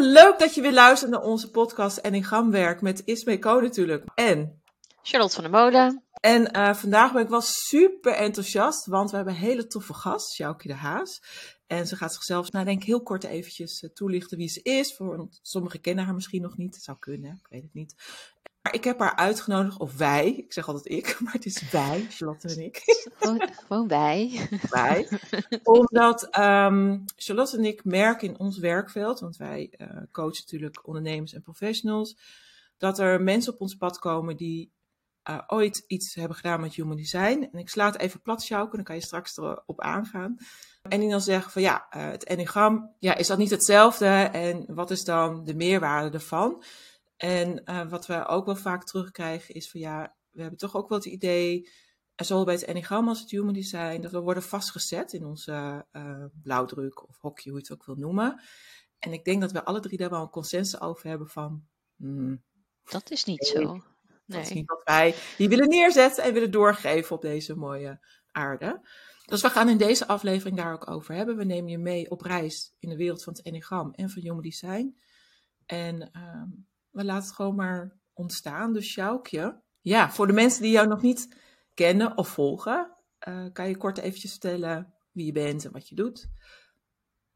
Leuk dat je weer luistert naar onze podcast Enneagramwerk met Ismee Ko natuurlijk. En Charlotte van der Molen. En uh, vandaag ben ik wel super enthousiast, want we hebben een hele toffe gast, Sjoukje de Haas. En ze gaat zichzelf, nou denk ik, heel kort eventjes uh, toelichten wie ze is. Voor, sommigen kennen haar misschien nog niet, het zou kunnen, ik weet het niet. Maar ik heb haar uitgenodigd, of wij, ik zeg altijd ik, maar het is wij, Charlotte en ik. Gewoon, gewoon wij. Wij. Omdat um, Charlotte en ik merken in ons werkveld, want wij uh, coachen natuurlijk ondernemers en professionals, dat er mensen op ons pad komen die uh, ooit iets hebben gedaan met human design. En ik sla het even plat sjouken, dan kan je straks erop aangaan. En die dan zeggen van ja, uh, het enneagram, ja, is dat niet hetzelfde? En wat is dan de meerwaarde ervan? En uh, wat we ook wel vaak terugkrijgen is van ja, we hebben toch ook wel het idee, zowel bij het enneagram als het human design, dat we worden vastgezet in onze blauwdruk of hokje, hoe je het ook wil noemen. En ik denk dat we alle drie daar wel een consensus over hebben van... Hmm, dat is niet zo. Dat is niet wat wij die willen neerzetten en willen doorgeven op deze mooie aarde. Dus we gaan in deze aflevering daar ook over hebben. We nemen je mee op reis in de wereld van het Enneagram en van Human Design. En uh, we laten het gewoon maar ontstaan. Dus Sjoukje, ja, voor de mensen die jou nog niet kennen of volgen, uh, kan je kort eventjes vertellen wie je bent en wat je doet?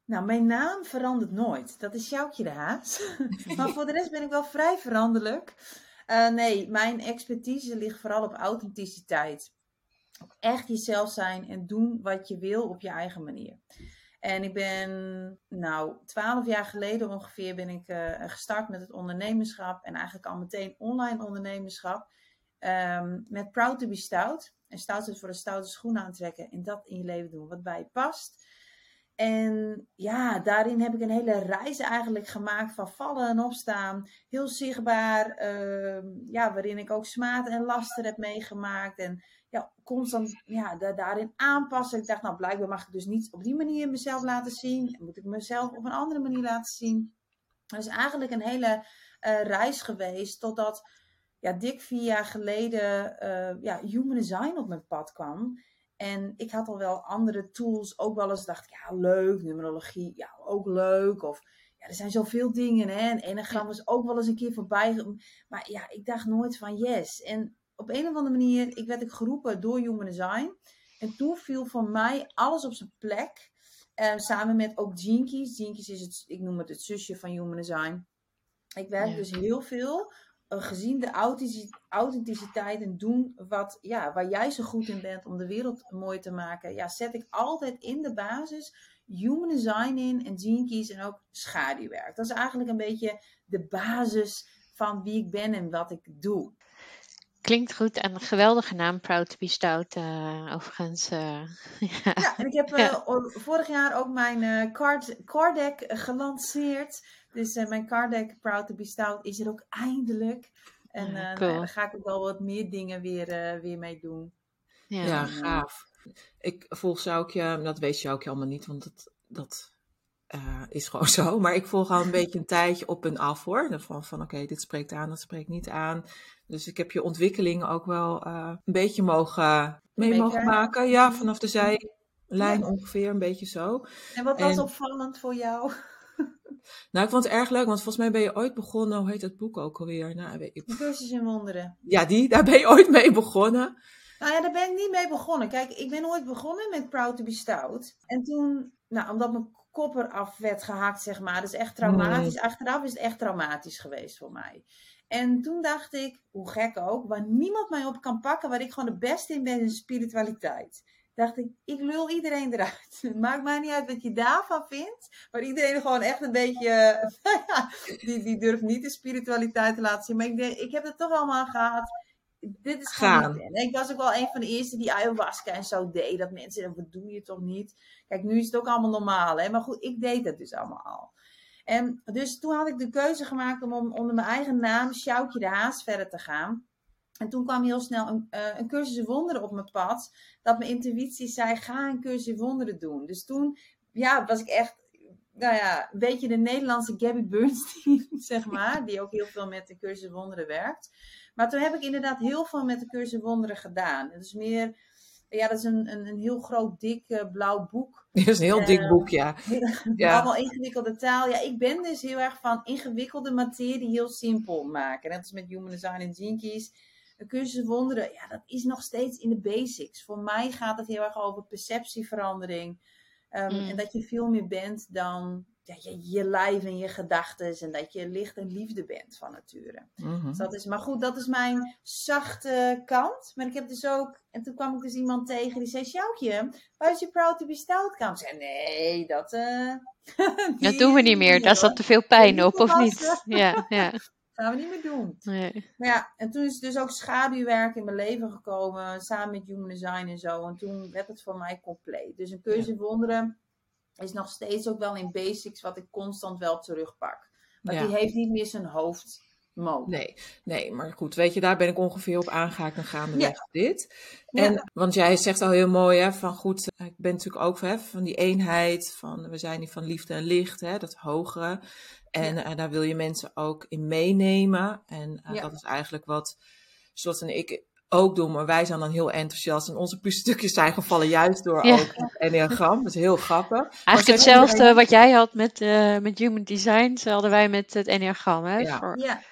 Nou, mijn naam verandert nooit. Dat is Sjoukje de Haas. maar voor de rest ben ik wel vrij veranderlijk. Uh, nee, mijn expertise ligt vooral op authenticiteit. Echt jezelf zijn en doen wat je wil op je eigen manier. En ik ben, nou, twaalf jaar geleden ongeveer ben ik uh, gestart met het ondernemerschap. En eigenlijk al meteen online ondernemerschap. Um, met Proud to be Stout. En stout is voor een stoute schoen aantrekken. En dat in je leven doen wat bij je past. En ja, daarin heb ik een hele reis eigenlijk gemaakt van vallen en opstaan. Heel zichtbaar, uh, ja, waarin ik ook smaad en laster heb meegemaakt. En ja, constant ja, da daarin aanpassen. Ik dacht, nou blijkbaar mag ik dus niet op die manier mezelf laten zien. Moet ik mezelf op een andere manier laten zien. Dat is eigenlijk een hele uh, reis geweest totdat ja, dik vier jaar geleden uh, ja, Human Design op mijn pad kwam. En ik had al wel andere tools, ook wel eens dacht ik, ja leuk, numerologie, ja ook leuk. Of ja, er zijn zoveel dingen hè. En enagram is ook wel eens een keer voorbij. Maar ja, ik dacht nooit van yes. En op een of andere manier, ik werd ik geroepen door Human Design. En toen viel voor mij alles op zijn plek. Uh, samen met ook Jinkies. Jinkies is het, ik noem het het zusje van Human Design. Ik werk ja. dus heel veel gezien de authenticiteit en doen wat, ja, waar jij zo goed in bent om de wereld mooi te maken, ja, zet ik altijd in de basis human design in en keys en ook schaduwwerk. Dat is eigenlijk een beetje de basis van wie ik ben en wat ik doe. Klinkt goed en een geweldige naam, Proud to be Stout, uh, overigens. Uh, ja. ja. en ik heb uh, ja. vorig jaar ook mijn card, card deck gelanceerd. Dus mijn card deck, Proud to be Stout, is er ook eindelijk. En ja, cool. nou, daar ga ik ook wel wat meer dingen weer, weer mee doen. Ja, ja gaaf. Ik volg Sjoukje, dat weet Sjoukje allemaal niet, want dat, dat uh, is gewoon zo. Maar ik volg al een beetje een tijdje op en af hoor. Van, van oké, okay, dit spreekt aan, dat spreekt niet aan. Dus ik heb je ontwikkeling ook wel uh, een beetje mogen, mee mogen maken. Ja, vanaf de zijlijn ja. ongeveer, een beetje zo. En wat was en, opvallend voor jou? Nou, ik vond het erg leuk, want volgens mij ben je ooit begonnen, hoe heet dat boek ook alweer? Nou, weet ik... Cursus in Wonderen. Ja, die, daar ben je ooit mee begonnen. Nou ja, daar ben ik niet mee begonnen. Kijk, ik ben ooit begonnen met Proud to be Stout. En toen, nou, omdat mijn kop eraf werd gehakt, zeg maar. Dat is echt traumatisch. Mm. Achteraf is het echt traumatisch geweest voor mij. En toen dacht ik, hoe gek ook, waar niemand mij op kan pakken, waar ik gewoon de beste in ben, in spiritualiteit. Dacht ik, ik lul iedereen eruit. Maakt mij niet uit wat je daarvan vindt. Maar iedereen gewoon echt een beetje, die, die durft niet de spiritualiteit te laten zien. Maar ik, denk, ik heb het toch allemaal gehad dit is gaan. En ik was ook wel een van de eerste die ayahuasca en zo deed. Dat mensen, dat doe je toch niet? Kijk, nu is het ook allemaal normaal, hè? Maar goed, ik deed het dus allemaal al. En dus toen had ik de keuze gemaakt om, om onder mijn eigen naam, Sjoukje de Haas, verder te gaan. En toen kwam heel snel een, uh, een cursus wonderen op mijn pad. Dat mijn intuïtie zei, ga een cursus wonderen doen. Dus toen ja, was ik echt nou ja, een beetje de Nederlandse Gabby Bernstein, zeg maar. Die ook heel veel met de cursus wonderen werkt. Maar toen heb ik inderdaad heel veel met de cursus wonderen gedaan. Het is meer, ja, dat is een, een, een heel groot, dik uh, blauw boek. Dat is een heel dik boek, ja. ja. Allemaal ingewikkelde taal. Ja, ik ben dus heel erg van ingewikkelde materie heel simpel maken. Net als met Human Design en Keys. Een cursus wonderen, ja, dat is nog steeds in de basics. Voor mij gaat het heel erg over perceptieverandering Um, mm. En dat je veel meer bent dan ja, je, je lijf en je gedachten. En dat je licht en liefde bent van nature. Mm-hmm. dus dat is, maar goed, dat is mijn zachte kant. Maar ik heb dus ook... En toen kwam ik dus iemand tegen die zei... Sjoukje, waar is je proud to be stout? Ik zei, nee, dat... Uh, dat doen we niet meer. Daar zat te veel pijn op, of niet? Ja, ja gaan we niet meer doen. Nee. Maar ja, en toen is dus ook schaduwwerk in mijn leven gekomen, samen met Human Design en zo. En toen werd het voor mij compleet. Dus een keuze ja. wonderen is nog steeds ook wel in basics wat ik constant wel terugpak. Maar Ja. die heeft niet meer zijn hoofd mode. Nee, nee, maar goed, weet je, daar ben ik ongeveer op aangehaakt en gaandeweg Ja. dit. Ja. En, want jij zegt al heel mooi, hè, van goed, eh, ik ben natuurlijk ook hè, van die eenheid, van we zijn hier van liefde en licht, hè, dat hogere. En eh, daar wil je mensen ook in meenemen. En eh, dat is eigenlijk wat Slot en ik ook doen, maar wij zijn dan heel enthousiast. En onze puzzelstukjes zijn gevallen juist door Ja. ook het enneagram. Dat is heel grappig. Eigenlijk hetzelfde iedereen- wat jij had met, eh, met Human Design, zo hadden wij met het Enneagram. Hè? Ja. Voor, Ja,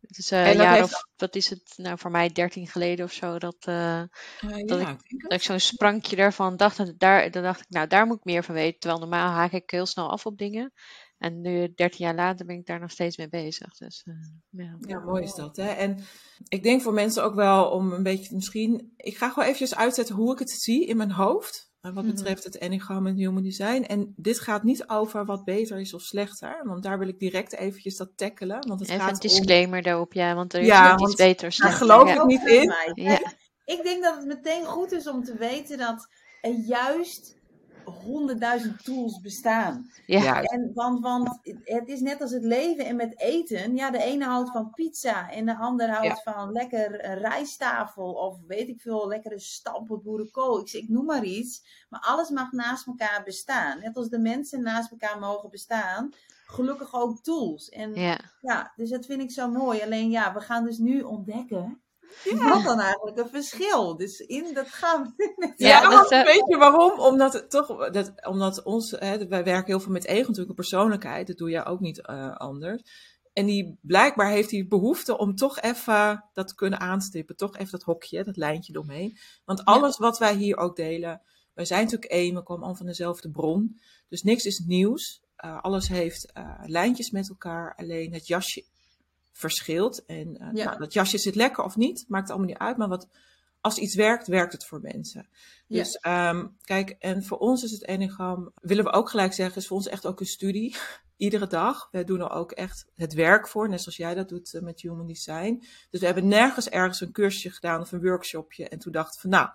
dus eh, En een dat jaar heeft- of, wat is het, nou voor mij 13 geleden of zo, dat, eh, Eh, dat ja, ik dat ik zo'n sprankje daarvan dacht. Dat daar, dan dacht ik, nou daar moet ik meer van weten. Terwijl normaal haak ik heel snel af op dingen. En nu, 13 jaar later, ben ik daar nog steeds mee bezig. Dus eh, ja. Ja, mooi is dat. Hè? En ik denk voor mensen ook wel om een beetje misschien... Ik ga gewoon eventjes uitzetten hoe ik het zie in mijn hoofd. eh, Wat Mhm. betreft het enneagram en human design. En dit gaat niet over wat beter is of slechter. Want daar wil ik direct eventjes dat tackelen. Want het Even een gaat om... disclaimer daarop, ja, want er is Ja, niet want iets beter of daar slechter. geloof ja. ik niet in. Ja. Ik denk dat het meteen goed is om te weten dat juist honderdduizend tools bestaan. Ja. En, want, want het is net als het leven en met eten. Ja, de ene houdt van pizza en de ander houdt van lekker een rijsttafel of weet ik veel, lekkere stampot boerenkool. Ik, zeg- ik noem maar iets. Maar alles mag naast elkaar bestaan. Net als de mensen naast elkaar mogen bestaan. Gelukkig ook tools. En ja, Ja. dus dat vind ik zo mooi. Alleen ja, we gaan dus nu ontdekken. Wat dan eigenlijk een verschil? Dus in dat gaan we net Ja, Ja, dat, eh, weet je waarom? Omdat het toch, dat, omdat ons, hè, wij werken heel veel met ego natuurlijk, een persoonlijkheid. Dat doe jij ook niet eh, anders. En die blijkbaar heeft die behoefte om toch even dat te kunnen aanstippen. Toch even dat hokje, dat lijntje eromheen. Want alles wat wij hier ook delen, wij zijn natuurlijk één, we komen allemaal van dezelfde bron. Dus niks is nieuws. Uh, alles heeft uh, lijntjes met elkaar, alleen het jasje verschilt. En uh, Ja. nou, dat jasje zit lekker of niet, maakt allemaal niet uit. Maar wat, als iets werkt, werkt het voor mensen. Ja. Dus um, kijk, en voor ons is het Enneagram, willen we ook gelijk zeggen, is voor ons echt ook een studie. Iedere dag. We doen er ook echt het werk voor, net zoals jij dat doet uh, met Human Design. Dus we hebben nergens ergens een cursusje gedaan of een workshopje. En toen dachten we van, nou,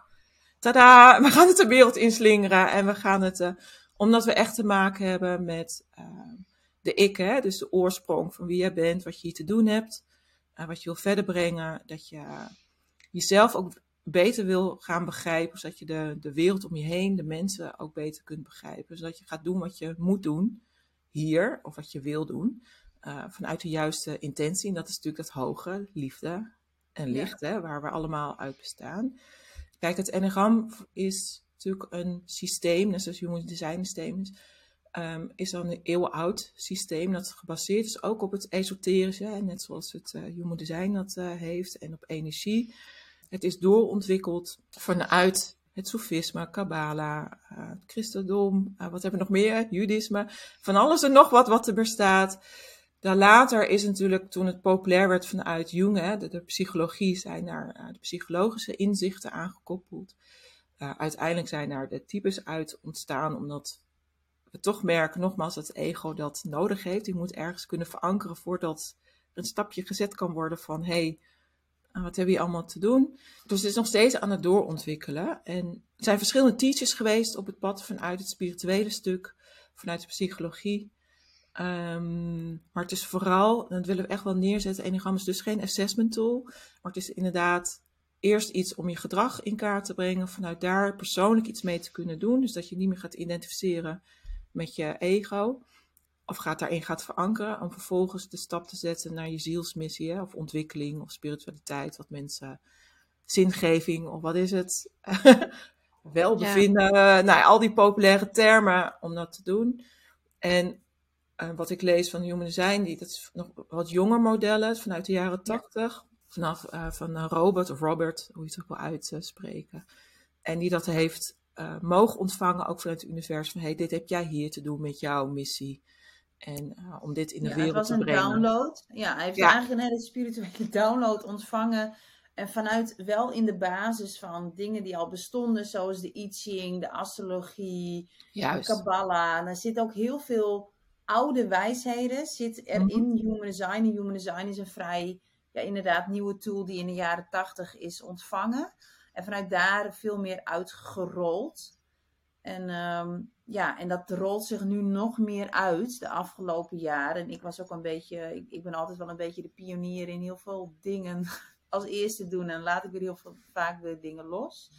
tada, we gaan het de wereld inslingeren. En we gaan het, uh, omdat we echt te maken hebben met uh, de ik, hè, dus de oorsprong van wie jij bent, wat je hier te doen hebt, uh, wat je wil verder brengen, dat je jezelf ook beter wil gaan begrijpen, zodat je de, de wereld om je heen, de mensen ook beter kunt begrijpen, zodat je gaat doen wat je moet doen hier, of wat je wil doen, uh, vanuit de juiste intentie. En dat is natuurlijk dat hoge, liefde en licht, ja. hè, waar we allemaal uit bestaan. Kijk, het enagram is natuurlijk een systeem, net zoals Human Design systeem is, um, is dan een eeuwenoud systeem dat gebaseerd is ook op het esoterische, net zoals het uh, Human Design dat uh, heeft, en op energie. Het is doorontwikkeld vanuit het Soefisme, Kabbala, uh, het christendom, wat hebben we nog meer? Judisme, van alles en nog wat wat er bestaat. Daar later is natuurlijk, toen het populair werd vanuit Jung, hè, de, psychologie, zijn daar uh, de psychologische inzichten aangekoppeld. Uiteindelijk zijn daar de types uit ontstaan, omdat we toch merken, nogmaals, dat het ego dat nodig heeft. Die moet ergens kunnen verankeren voordat er een stapje gezet kan worden van, hey, wat hebben we hier allemaal te doen? Dus het is nog steeds aan het doorontwikkelen. En er zijn verschillende teachers geweest op het pad vanuit het spirituele stuk, vanuit de psychologie. Ehm, maar het is vooral, dat willen we echt wel neerzetten, Enneagram is dus geen assessment tool, maar het is inderdaad eerst iets om je gedrag in kaart te brengen, vanuit daar persoonlijk iets mee te kunnen doen. Dus dat je niet meer gaat identificeren met je ego, of gaat daarin gaat verankeren, om vervolgens de stap te zetten naar je zielsmissie, hè, of ontwikkeling, of spiritualiteit, wat mensen, zingeving, of wat is het? Welbevinden, ja. nou al die populaire termen om dat te doen. En uh, wat ik lees van Human Design, die, dat is nog wat jonger modellen vanuit de jaren tachtig. Vanaf uh, van Robert of Robert, hoe je het ook wil uitspreken. En die dat heeft mogen ontvangen, ook vanuit het universum. Van, hey, dit heb jij hier te doen met jouw missie. En om dit in de ja, wereld te brengen. Het was een download. Ja, hij heeft ja. eigenlijk een hele spirituele download ontvangen. En vanuit wel in de basis van dingen die al bestonden, zoals de I Ching, de astrologie, Juist. de Kabbalah. En er zit ook heel veel oude wijsheden zit er Mhm. in Human Design. En Human Design is een vrij, ja, inderdaad, nieuwe tool die in de jaren tachtig is ontvangen. En vanuit daar veel meer uitgerold. En ehm, ja, en dat rolt zich nu nog meer uit de afgelopen jaren. En ik was ook een beetje, ik, ben altijd wel een beetje de pionier in heel veel dingen als eerste doen. En laat ik weer heel veel, vaak weer dingen los.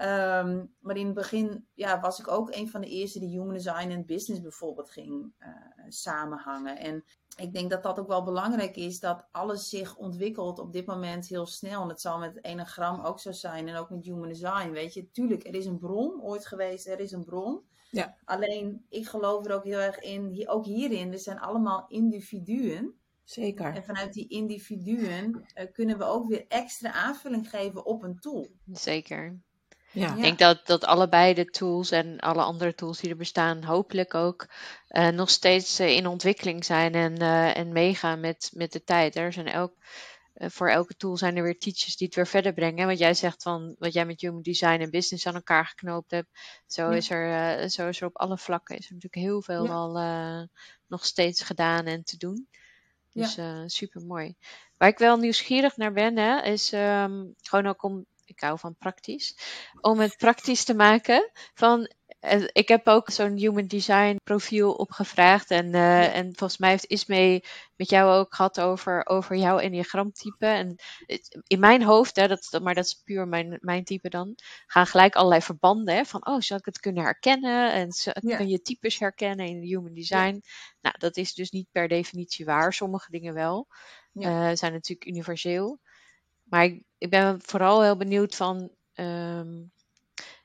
Ehm, maar in het begin ja, was ik ook een van de eerste die Human Design en Business bijvoorbeeld ging eh, samenhangen. En ik denk dat dat ook wel belangrijk is, dat alles zich ontwikkelt op dit moment heel snel. En het zal met het enagram ook zo zijn en ook met Human Design. Weet je, tuurlijk, er is een bron ooit geweest, er is een bron. Ja. Alleen, ik geloof er ook heel erg in, ook hierin, er zijn allemaal individuen. Zeker. En vanuit die individuen eh, kunnen we ook weer extra aanvulling geven op een tool. Zeker. Ja. Ik denk dat, dat allebei de tools en alle andere tools die er bestaan, hopelijk ook eh, nog steeds eh, in ontwikkeling zijn en, eh, en meegaan met, met de tijd. Er zijn elk, voor elke tool zijn er weer teachers die het weer verder brengen. Want jij zegt van wat jij met human design en business aan elkaar geknoopt hebt. Zo, Ja. is, er, eh, zo is er op alle vlakken is er natuurlijk heel veel Ja. al eh, nog steeds gedaan en te doen. Ja. Dus super mooi. Waar ik wel nieuwsgierig naar ben, hè, is ehm, gewoon ook om, ik hou van praktisch, om het praktisch te maken. Van, eh, ik heb ook zo'n human design profiel opgevraagd. En, eh, en volgens mij heeft Ismee met jou ook gehad over, over jouw enneagramtype. En in mijn hoofd, hè, dat, maar dat is puur mijn, mijn type dan, gaan gelijk allerlei verbanden. Hè, van, oh, zou ik het kunnen herkennen? En Ja. kun je types herkennen in human design? Nou, dat is dus niet per definitie waar. Sommige dingen wel. Ja. eh, zijn natuurlijk universeel. Maar ik, ik ben vooral heel benieuwd van. ehm,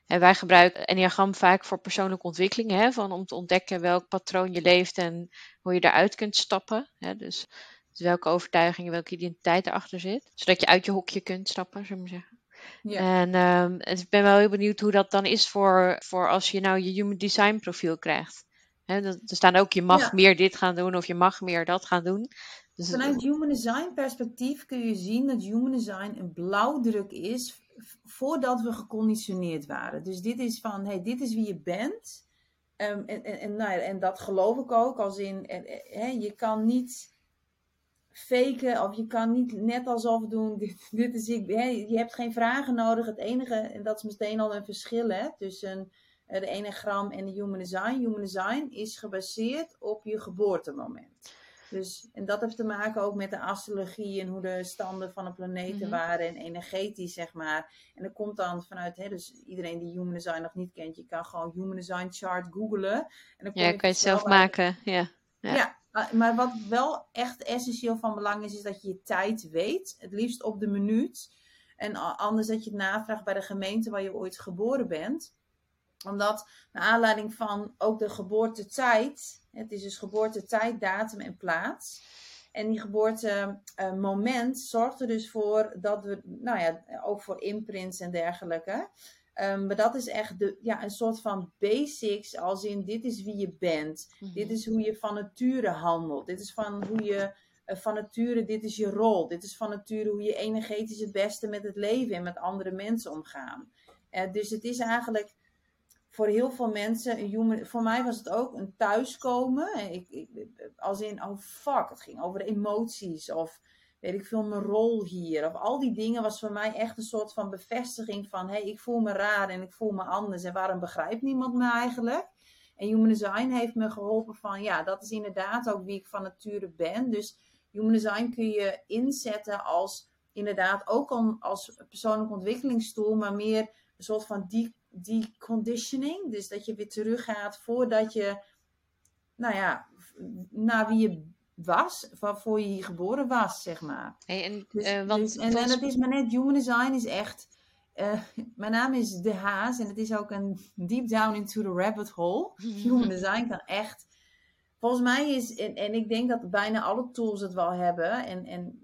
en wij gebruiken Enneagram vaak voor persoonlijke ontwikkeling, hè, van om te ontdekken welk patroon je leeft en hoe je daaruit kunt stappen. Hè, dus, dus welke overtuigingen, welke identiteit erachter zit. Zodat je uit je hokje kunt stappen, zullen we zeggen. Ja. En ehm, dus ik ben wel heel benieuwd hoe dat dan is voor, voor als je nou je human design profiel krijgt. Dat- er staan ook, je mag Ja. meer dit gaan doen of je mag meer dat gaan doen. Dus Vanuit Human Design perspectief kun je zien dat Human Design een blauwdruk is voordat we geconditioneerd waren. Dus dit is van, hey, dit is wie je bent. Ehm, en, en, en, nou ja, en dat geloof ik ook, als in, je kan niet faken of je kan niet net alsof doen, dit, is ik. Hè, je hebt geen vragen nodig. Het enige, en dat is meteen al een verschil hè, tussen de enagram en de Human Design. Human Design is gebaseerd op je geboortemoment. Dus, en dat heeft te maken ook met de astrologie en hoe de standen van de planeten Mhm. waren en energetisch, zeg maar. En dat komt dan vanuit, hè, dus iedereen die Human Design nog niet kent, je kan gewoon Human Design chart googlen. En dan ja, je kan je het zelf uit- maken. Ja. ja. Ja. maar wat wel echt essentieel van belang is, is dat je je tijd weet. Het liefst op de minuut. En anders dat je het navraagt bij de gemeente waar je ooit geboren bent. Omdat, naar aanleiding van ook de geboortetijd, het is dus geboortetijd, datum en plaats. En die geboortemoment zorgt er dus voor dat we, nou ja, ook voor imprints en dergelijke. Ehm, maar dat is echt de, ja, een soort van basics, als in dit is wie je bent. Dit is hoe je van nature handelt. Dit is van hoe je eh, van nature, dit is je rol. Dit is van nature hoe je energetisch het beste met het leven en met andere mensen omgaan. Eh, dus het is eigenlijk voor heel veel mensen, voor mij was het ook een thuiskomen. Ik, ik, als in, oh fuck, het ging over emoties of weet ik veel, mijn rol hier. Of al die dingen was voor mij echt een soort van bevestiging van, hé, hey, ik voel me raar en ik voel me anders. En waarom begrijpt niemand me eigenlijk? En Human Design heeft me geholpen van, ja, dat is inderdaad ook wie ik van nature ben. Dus Human Design kun je inzetten als, inderdaad, ook als persoonlijke ontwikkelingstool, maar meer een soort van die, die conditioning. Dus dat je weer teruggaat voordat je, nou ja, naar wie je was, waarvoor je hier geboren was, zeg maar. Hey, en, Dus, eh, want dus- en, en het is maar net, human design is echt. eh, mijn naam is De Haas en het is ook een deep down into the rabbit hole. Human design kan echt. Volgens mij is, en, en ik denk dat bijna alle tools het wel hebben. En, en,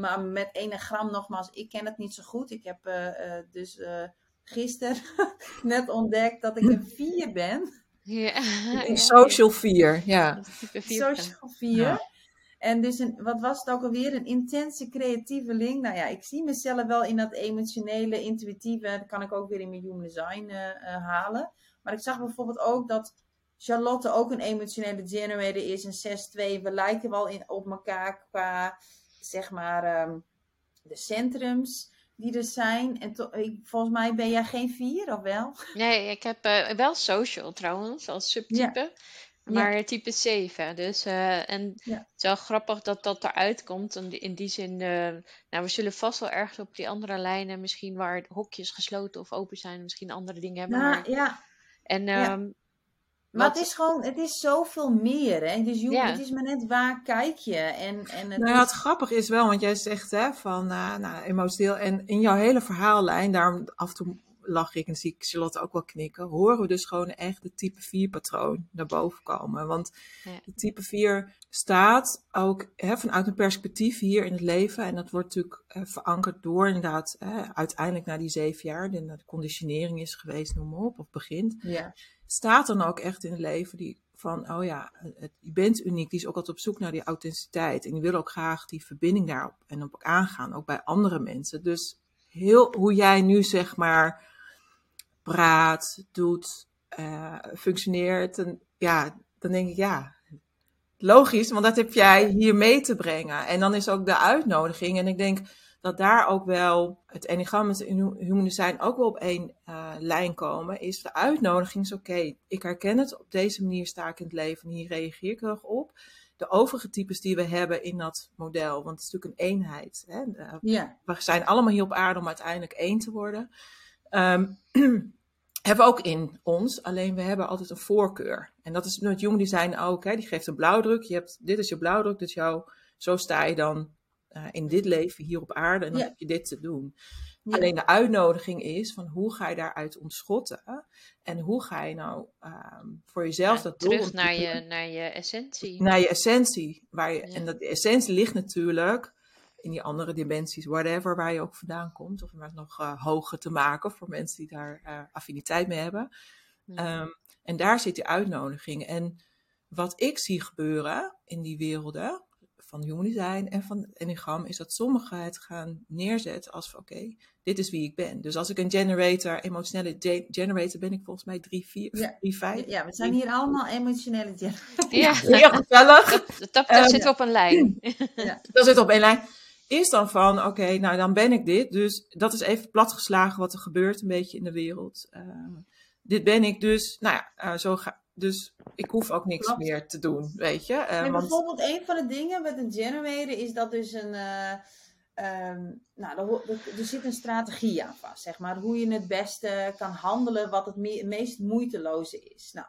maar met enagram nogmaals, ik ken het niet zo goed. Ik heb eh, dus gisteren net ontdekt dat ik een 4 ben. ja, social 4, ja. vier. Social 4. Ja. En dus, een, wat was het ook alweer? Een intense creatieve link. Nou ja, ik zie mezelf wel in dat emotionele, intuïtieve. Dat kan ik ook weer in mijn human design eh, eh, halen. Maar ik zag bijvoorbeeld ook dat Charlotte ook een emotionele generator is. Een 6-2. We lijken wel in, op elkaar qua, zeg maar, ehm, de centrums die er zijn. En to- ik, volgens mij ben jij geen 4, of wel? Nee, ik heb eh, wel social trouwens, als subtype. Maar type 7. Dus, eh, en Ja. het is wel grappig dat dat eruit komt. En in die zin, eh, nou, we zullen vast wel ergens op die andere lijnen, misschien waar hokjes gesloten of open zijn, misschien andere dingen hebben. Nou, maar, ja, en ja. Maar wat- het is gewoon, het is zoveel meer. Hè? Dus joh, Ja. het is maar net waar kijk je. En, en het Nou ja, is- het grappige is wel, want jij zegt hè, van eh, nou, emotioneel. En in jouw hele verhaallijn, daarom af en toe lach ik en zie ik Charlotte ook wel knikken. Horen we dus gewoon echt de type 4 patroon naar boven komen. Want Ja. de type 4 staat ook hè, vanuit een perspectief hier in het leven. En dat wordt natuurlijk eh, verankerd door inderdaad hè, uiteindelijk na die zeven jaar. De, de conditionering is geweest, noem maar op, of begint ja. Staat dan ook echt in het leven die van, oh ja, het, je bent uniek. Die is ook altijd op zoek naar die authenticiteit. En die wil ook graag die verbinding daarop en op aangaan, ook bij andere mensen. Dus heel hoe jij nu zeg maar praat, doet, eh, functioneert. En ja, dan denk ik ja, logisch, want dat heb jij hier mee te brengen. En dan is ook de uitnodiging. En ik denk dat daar ook wel het enneagram met human design ook wel op één eh, lijn komen. Is de uitnodiging is oké, ik herken het, op deze manier sta ik in het leven en hier reageer ik erg op. De overige types die we hebben in dat model, want het is natuurlijk een eenheid. Hè? Eh, ja. we zijn allemaal hier op aarde om uiteindelijk één te worden. Ehm, hebben we ook in ons, alleen we hebben altijd een voorkeur. En dat is met Human Design ook. Hè? Die geeft een blauwdruk. Je hebt, dit is je blauwdruk, dit is jouw, zo sta je dan eh, in dit leven hier op aarde en dan Ja. heb je dit te doen. Ja. Alleen de uitnodiging is van hoe ga je daaruit ontschotten en hoe ga je nou ehm, voor jezelf ja, dat doel terug naar je, naar je essentie. naar je essentie. Waar je, Ja. En dat de essentie ligt natuurlijk in die andere dimensies, whatever, waar je ook vandaan komt. Of maar nog eh, hoger te maken voor mensen die daar eh, affiniteit mee hebben. Ehm, en daar zit die uitnodiging. En wat ik zie gebeuren in die werelden van human design en van Enneagram, is dat sommigen het gaan neerzetten als van, oké, dit is wie ik ben. Dus als ik een generator, emotionele ge- generator, ben ik volgens mij 3, 4, Ja. 3, 5. ja, we zijn hier allemaal emotionele ja, Heel gezellig. dat, dat, dat Ehm, zit op een lijn. Dat zit op één lijn. Is dan van, oké, nou dan ben ik dit. Dus dat is even platgeslagen wat er gebeurt een beetje in de wereld. Eh, dit ben ik dus, nou ja, eh, zo ga, dus ik hoef ook niks Klopt. meer te doen, weet je. Eh, Nee, want, bijvoorbeeld een van de dingen met een generator is dat dus een. eh, ehm, nou, er, zit een strategie aan vast, zeg maar. Hoe je het beste kan handelen, wat het me- meest moeiteloze is. Nou,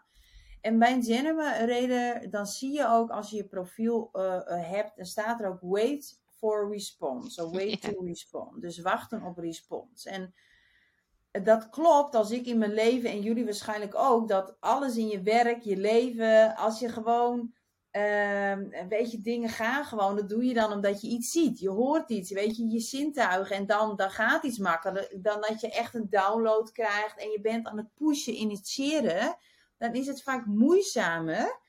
en bij een generator, dan zie je ook als je je profiel eh, hebt, dan staat er ook wait for response. So wait to respond. Dus wachten op respons. En dat klopt als ik in mijn leven en jullie waarschijnlijk ook, dat alles in je werk, je leven, als je gewoon, ehm, weet je, dingen gaan gewoon, dat doe je dan omdat je iets ziet. Je hoort iets, weet je, je zintuigen en dan, dan gaat iets makkelijker dan dat je echt een download krijgt en je bent aan het pushen, initiëren. Dan is het vaak moeizamer.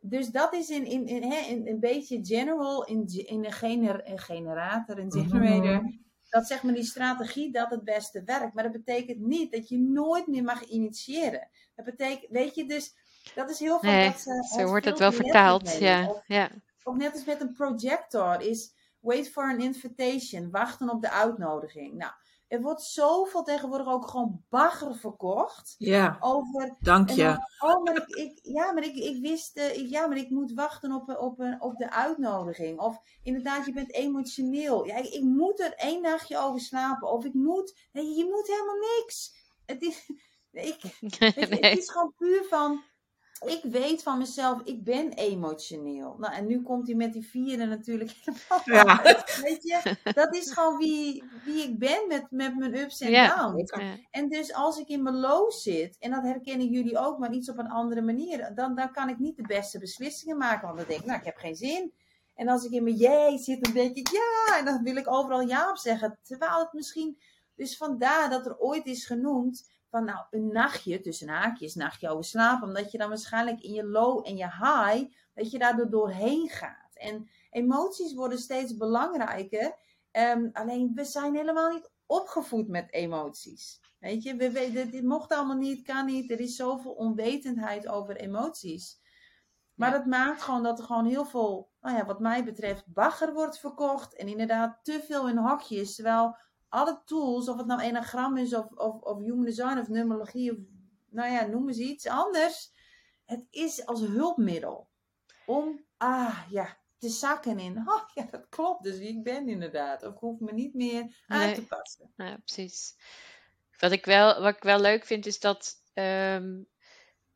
Dus dat is in, in, in, hè, in een beetje general, in, in een, gener, een generator, een generator dat zeg maar die strategie dat het beste werkt. Maar dat betekent niet dat je nooit meer mag initiëren. Dat betekent, weet je, dus dat is heel veel Nee, dat ze zo ons wordt het wel vertaald. Ja, Of, ja. of net als met een projector is wait for an invitation, wachten op de uitnodiging. Nou, er wordt zoveel tegenwoordig ook gewoon bagger verkocht. Ja, Over, dank je. dan, oh, maar ik, ik, ja, maar ik, ik wist, eh, ik, ja, maar ik moet wachten op, op, een- op de uitnodiging. Of inderdaad, je bent emotioneel. Ja, ik, ik moet er één nachtje over slapen. Of ik moet, nee, je moet helemaal niks. Het is, ik, Het is gewoon puur van. Ik weet van mezelf, ik ben emotioneel. Nou, en nu komt hij met die vierde natuurlijk helemaal Ja. Weet je, dat is gewoon wie, wie ik ben met, met mijn ups en downs. Ja. En dus als ik in mijn low zit, en dat herkennen jullie ook, maar iets op een andere manier, dan, dan kan ik niet de beste beslissingen maken. Want dan denk ik, nou, ik heb geen zin. En als ik in mijn jij zit, dan denk ik ja. En dan wil ik overal ja op zeggen. Terwijl het misschien. Dus vandaar dat er ooit is genoemd van nou een nachtje, tussen haakjes, nachtje over slapen. Omdat je dan waarschijnlijk in je low en je high, dat je daar doorheen gaat. En emoties worden steeds belangrijker. Ehm, alleen we zijn helemaal niet opgevoed met emoties. Weet je, we weten, dit mocht allemaal niet, kan niet. Er is zoveel onwetendheid over emoties. Maar dat maakt gewoon dat er gewoon heel veel, nou ja, wat mij betreft, bagger wordt verkocht. En inderdaad te veel in hokjes. Terwijl alle tools, of het nou enagram is, of, of, of human design, of numerologie, of nou ja, noem eens iets anders. Het is als hulpmiddel. Om, ah ja, te zakken in. Oh ja, dat klopt. Dus wie ik ben inderdaad. Of ik hoef me niet meer aan Nee. te passen. Ja, precies. Wat ik wel, wat ik wel leuk vind is dat, ehm,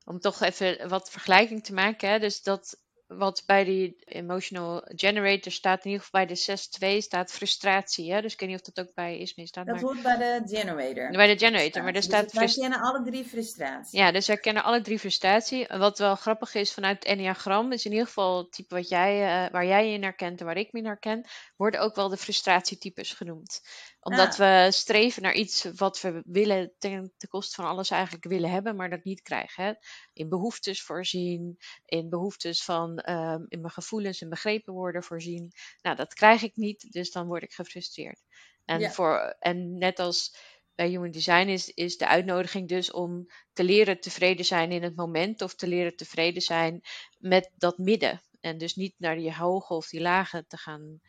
om toch even wat vergelijking te maken, hè, dus dat wat bij die emotional generator staat, in ieder geval bij de 6-2 staat frustratie. Hè? Dus ik weet niet of dat ook bij ISME staat, Dat maar hoort bij de generator. bij de generator. Maar er Dus staat wij frust- kennen alle drie frustratie. Ja, dus wij kennen alle drie frustratie. Wat wel grappig is vanuit het Enneagram, is in ieder geval het type wat jij, eh, waar jij je in herkent en waar ik me in herken, worden ook wel de frustratietypes genoemd. Omdat we streven naar iets wat we willen ten, koste van alles eigenlijk willen hebben, maar dat niet krijgen. Hè? In behoeftes voorzien, in behoeftes van ehm, in mijn gevoelens en begrepen worden voorzien. Nou, dat krijg ik niet, dus dan word ik gefrustreerd. En, Ja. voor, en net als bij Human Design is, is de uitnodiging dus om te leren tevreden zijn in het moment of te leren tevreden zijn met dat midden. En dus niet naar die hoge of die lage te gaan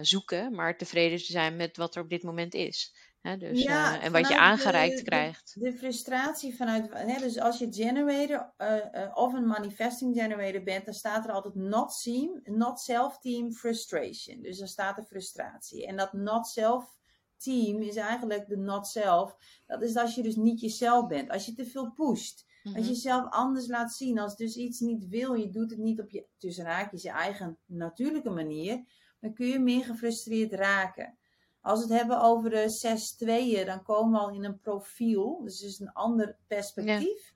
zoeken, maar tevreden te zijn met wat er op dit moment is. Hè, dus, Ja, eh, en wat je aangereikt de- krijgt. De frustratie vanuit, hè, dus als je generator eh, eh, of een manifesting generator bent, dan staat er altijd not team, not self team frustration. Dus dan staat er frustratie. En dat not self team is eigenlijk de not self. Dat is als je dus niet jezelf bent. Als je te veel pusht. Als je Mhm. jezelf anders laat zien. Als dus iets niet wil, je doet het niet op je, tussen haakjes, je eigen natuurlijke manier. Dan kun je meer gefrustreerd raken. Als we het hebben over de 6 tweeën, dan komen we al in een profiel. Dus het is een ander perspectief.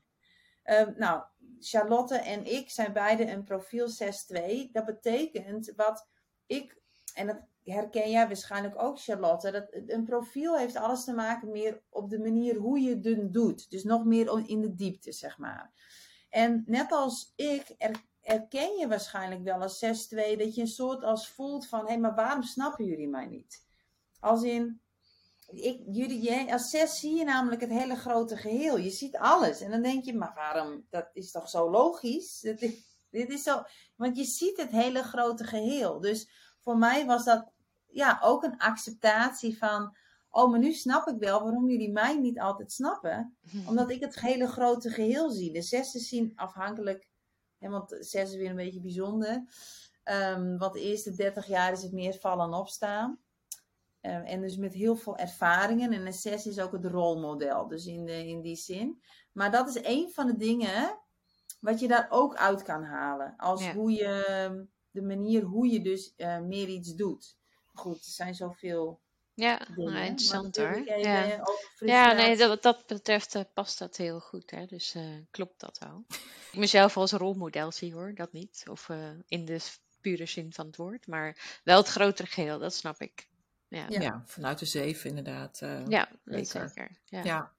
Ehm, nou, Charlotte en ik zijn beide een profiel 6-2. Dat betekent wat ik, en dat herken jij waarschijnlijk ook, Charlotte. Dat een profiel heeft alles te maken meer op de manier hoe je het doet. Dus nog meer in de diepte, zeg maar. En net als ik, er, erken je waarschijnlijk wel als 6-2 dat je een soort als voelt van: hé, hey, maar waarom snappen jullie mij niet? Als in, ik, jullie, als zes zie je namelijk het hele grote geheel. Je ziet alles. En dan denk je, maar waarom? Dat is toch zo logisch? Dat is, dit is zo, want je ziet het hele grote geheel. Dus voor mij was dat ja, ook een acceptatie van... Oh, maar nu snap ik wel waarom jullie mij niet altijd snappen. Omdat ik het hele grote geheel zie. De zessen zien afhankelijk... Hè, want zes is weer een beetje bijzonder. Um, want de eerste 30 jaar is het meer vallen en opstaan. Uh, en dus met heel veel ervaringen. En een 6 is ook het rolmodel. Dus in, de, in die zin. Maar dat is een van de dingen wat je daar ook uit kan halen. Als ja. hoe je, de manier hoe je dus uh, meer iets doet. Goed, er zijn zoveel. Ja, dingen, nou, interessant hoor. eh, Ja. ja, nee, dat, wat dat betreft uh, past dat heel goed. Hè? Dus uh, klopt dat wel. ik mezelf als rolmodel zie hoor, dat niet. Of in de pure zin van het woord. Maar wel het grotere geheel, dat snap ik. Ja, ja. ja vanuit de zeven inderdaad. Uh, ja, zeker. zeker. Ja. ja.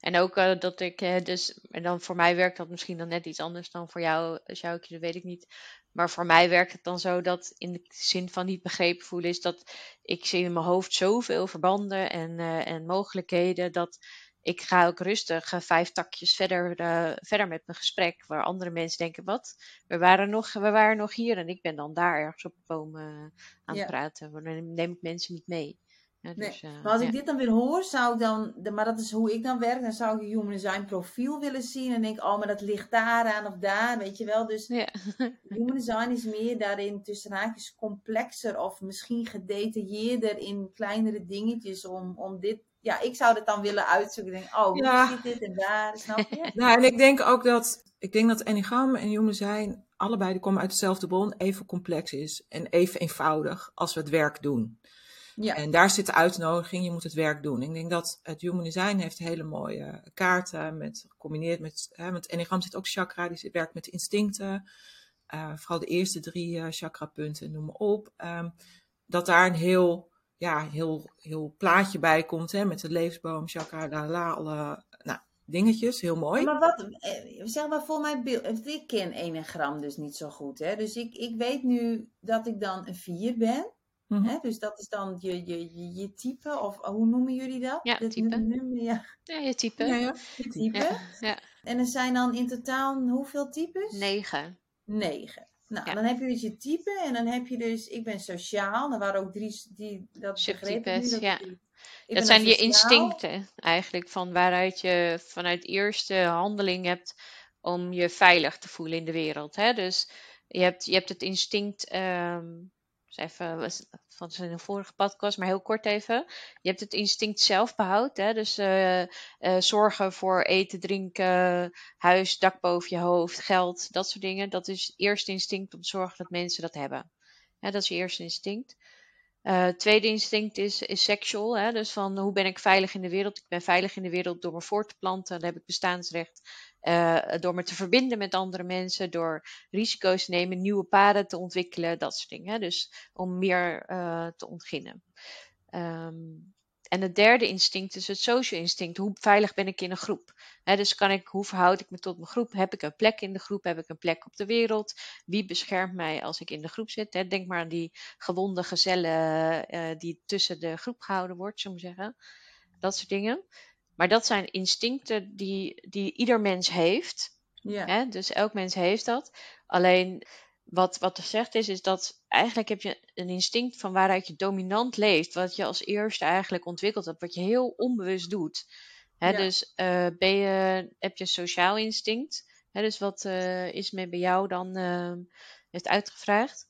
En ook uh, dat ik uh, dus, en dan voor mij werkt dat misschien dan net iets anders dan voor jou, Sjoukje, dat weet ik niet. Maar voor mij werkt het dan zo dat in de zin van niet begrepen voelen is dat ik zie in mijn hoofd zoveel verbanden en, uh, en mogelijkheden dat ik ga ook rustig vijf takjes verder, verder met mijn gesprek. Waar andere mensen denken, wat? We waren nog, we waren nog hier en ik ben dan daar ergens op de boom aan het ja. praten. Dan neem ik mensen niet mee. Nee, dus, eh, maar als ja. ik dit dan weer hoor, zou ik dan, de- maar dat is hoe ik dan werk, dan zou ik een human design profiel willen zien en denk, oh, maar dat ligt daaraan of daar, weet je wel. Dus Ja. human design is meer daarin tussen haakjes complexer of misschien gedetailleerder in kleinere dingetjes om, om dit, ja, ik zou dit dan willen uitzoeken. Ik denk, oh, hoe Ja. zit dit en daar, snap je? Nou, en ik denk ook dat, ik denk dat Enneagram en Human zijn, allebei die komen uit dezelfde bron, even complex is en even eenvoudig als we het werk doen. Ja, En daar zit de uitnodiging, je moet het werk doen. Ik denk dat het Human Design heeft hele mooie kaarten, met, gecombineerd met, hè, met Enneagram zit ook chakra, die zit- werkt met de instincten. eh, vooral de eerste drie eh, chakrapunten, noem maar op. Ehm, dat daar een heel, ja, heel, heel plaatje bij komt, hè, met de levensboom, chakra, la la, alle nou, dingetjes, heel mooi. maar wat, eh, zeg maar voor mijn beeld, ik ken enegram dus niet zo goed, hè. Dus ik, ik weet nu dat ik dan een 4 ben. Mhm. Dus dat is dan je, je, je, je type, of hoe noemen jullie dat? Ja, type. nummer, ja, Ja, je type. Ja, ja. type. Ja. En er zijn dan in totaal hoeveel types? Negen. Negen. Nou, dan heb je dus je type en dan heb je dus, ik ben sociaal. Er waren ook drie, die, dat ja. ik Dat zijn je instincten eigenlijk, van waaruit je vanuit eerste handeling hebt om je veilig te voelen in de wereld. Hè? Dus je hebt, je hebt het instinct, ehm, dus even van zijn vorige podcast, maar heel kort even. Je hebt het instinct zelfbehoud, hè? dus eh, eh, zorgen voor eten, drinken, huis, dak boven je hoofd, geld, dat soort dingen. Dat is eerste instinct om te zorgen dat mensen dat hebben. Dat is je eerste instinct. Eh, tweede instinct is, is sexual. Hè? Dus van hoe ben ik veilig in de wereld? Ik ben veilig in de wereld door me voor te planten. Dan heb ik bestaansrecht. Eh, door me te verbinden met andere mensen. Door risico's te nemen. Nieuwe paden te ontwikkelen. Dat soort dingen. Hè? Dus om meer eh, te ontginnen. Ehm, en het derde instinct is het social instinct. Hoe veilig ben ik in een groep? Dus kan ik, hoe verhoud ik me tot mijn groep? Heb ik een plek in de groep? Heb ik een plek op de wereld? Wie beschermt mij als ik in de groep zit? Denk maar aan die gewonde gezellen eh, die tussen de groep gehouden wordt, zullen we zeggen. Dat soort dingen. Maar dat zijn instincten die, die ieder mens heeft. Ja. Dus elk mens heeft dat. Alleen wat, wat er zegt is, is dat eigenlijk heb je een instinct van waaruit je dominant leeft. Wat je als eerste eigenlijk ontwikkeld hebt. Wat je heel onbewust doet. Hè? Ja. Dus eh, ben je, heb je sociaal instinct. Hè? Dus wat eh, is men bij jou dan eh, heeft uitgevraagd?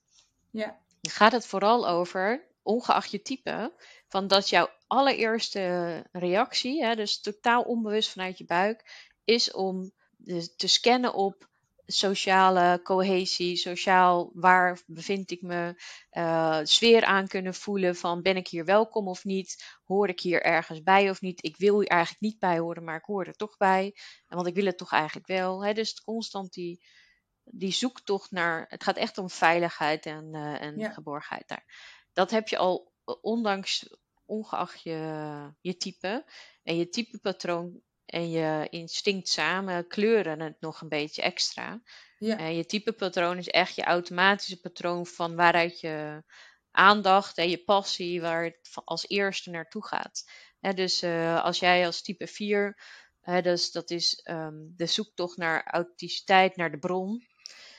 ja. Gaat het vooral over, ongeacht je type, van dat jouw allereerste reactie, hè, dus totaal onbewust vanuit je buik, is om de- te scannen op sociale cohesie, sociaal waar bevind ik me, eh, sfeer aan kunnen voelen van ben ik hier welkom of niet, hoor ik hier ergens bij of niet, ik wil hier eigenlijk niet bij horen, maar ik hoor er toch bij, en want ik wil het toch eigenlijk wel. Hè, dus constant die, die zoektocht naar, het gaat echt om veiligheid en, eh, en Ja. geborgenheid daar. Dat heb je al, eh, ondanks, ongeacht je, je type en je typepatroon en je instinct samen kleuren het nog een beetje extra. Ja. Eh, je typepatroon is echt je automatische patroon van waaruit je aandacht en je passie, waar het als eerste naartoe gaat. Hè, dus eh, als jij als type 4, hè, dus dat is ehm, de zoektocht naar authenticiteit, naar de bron.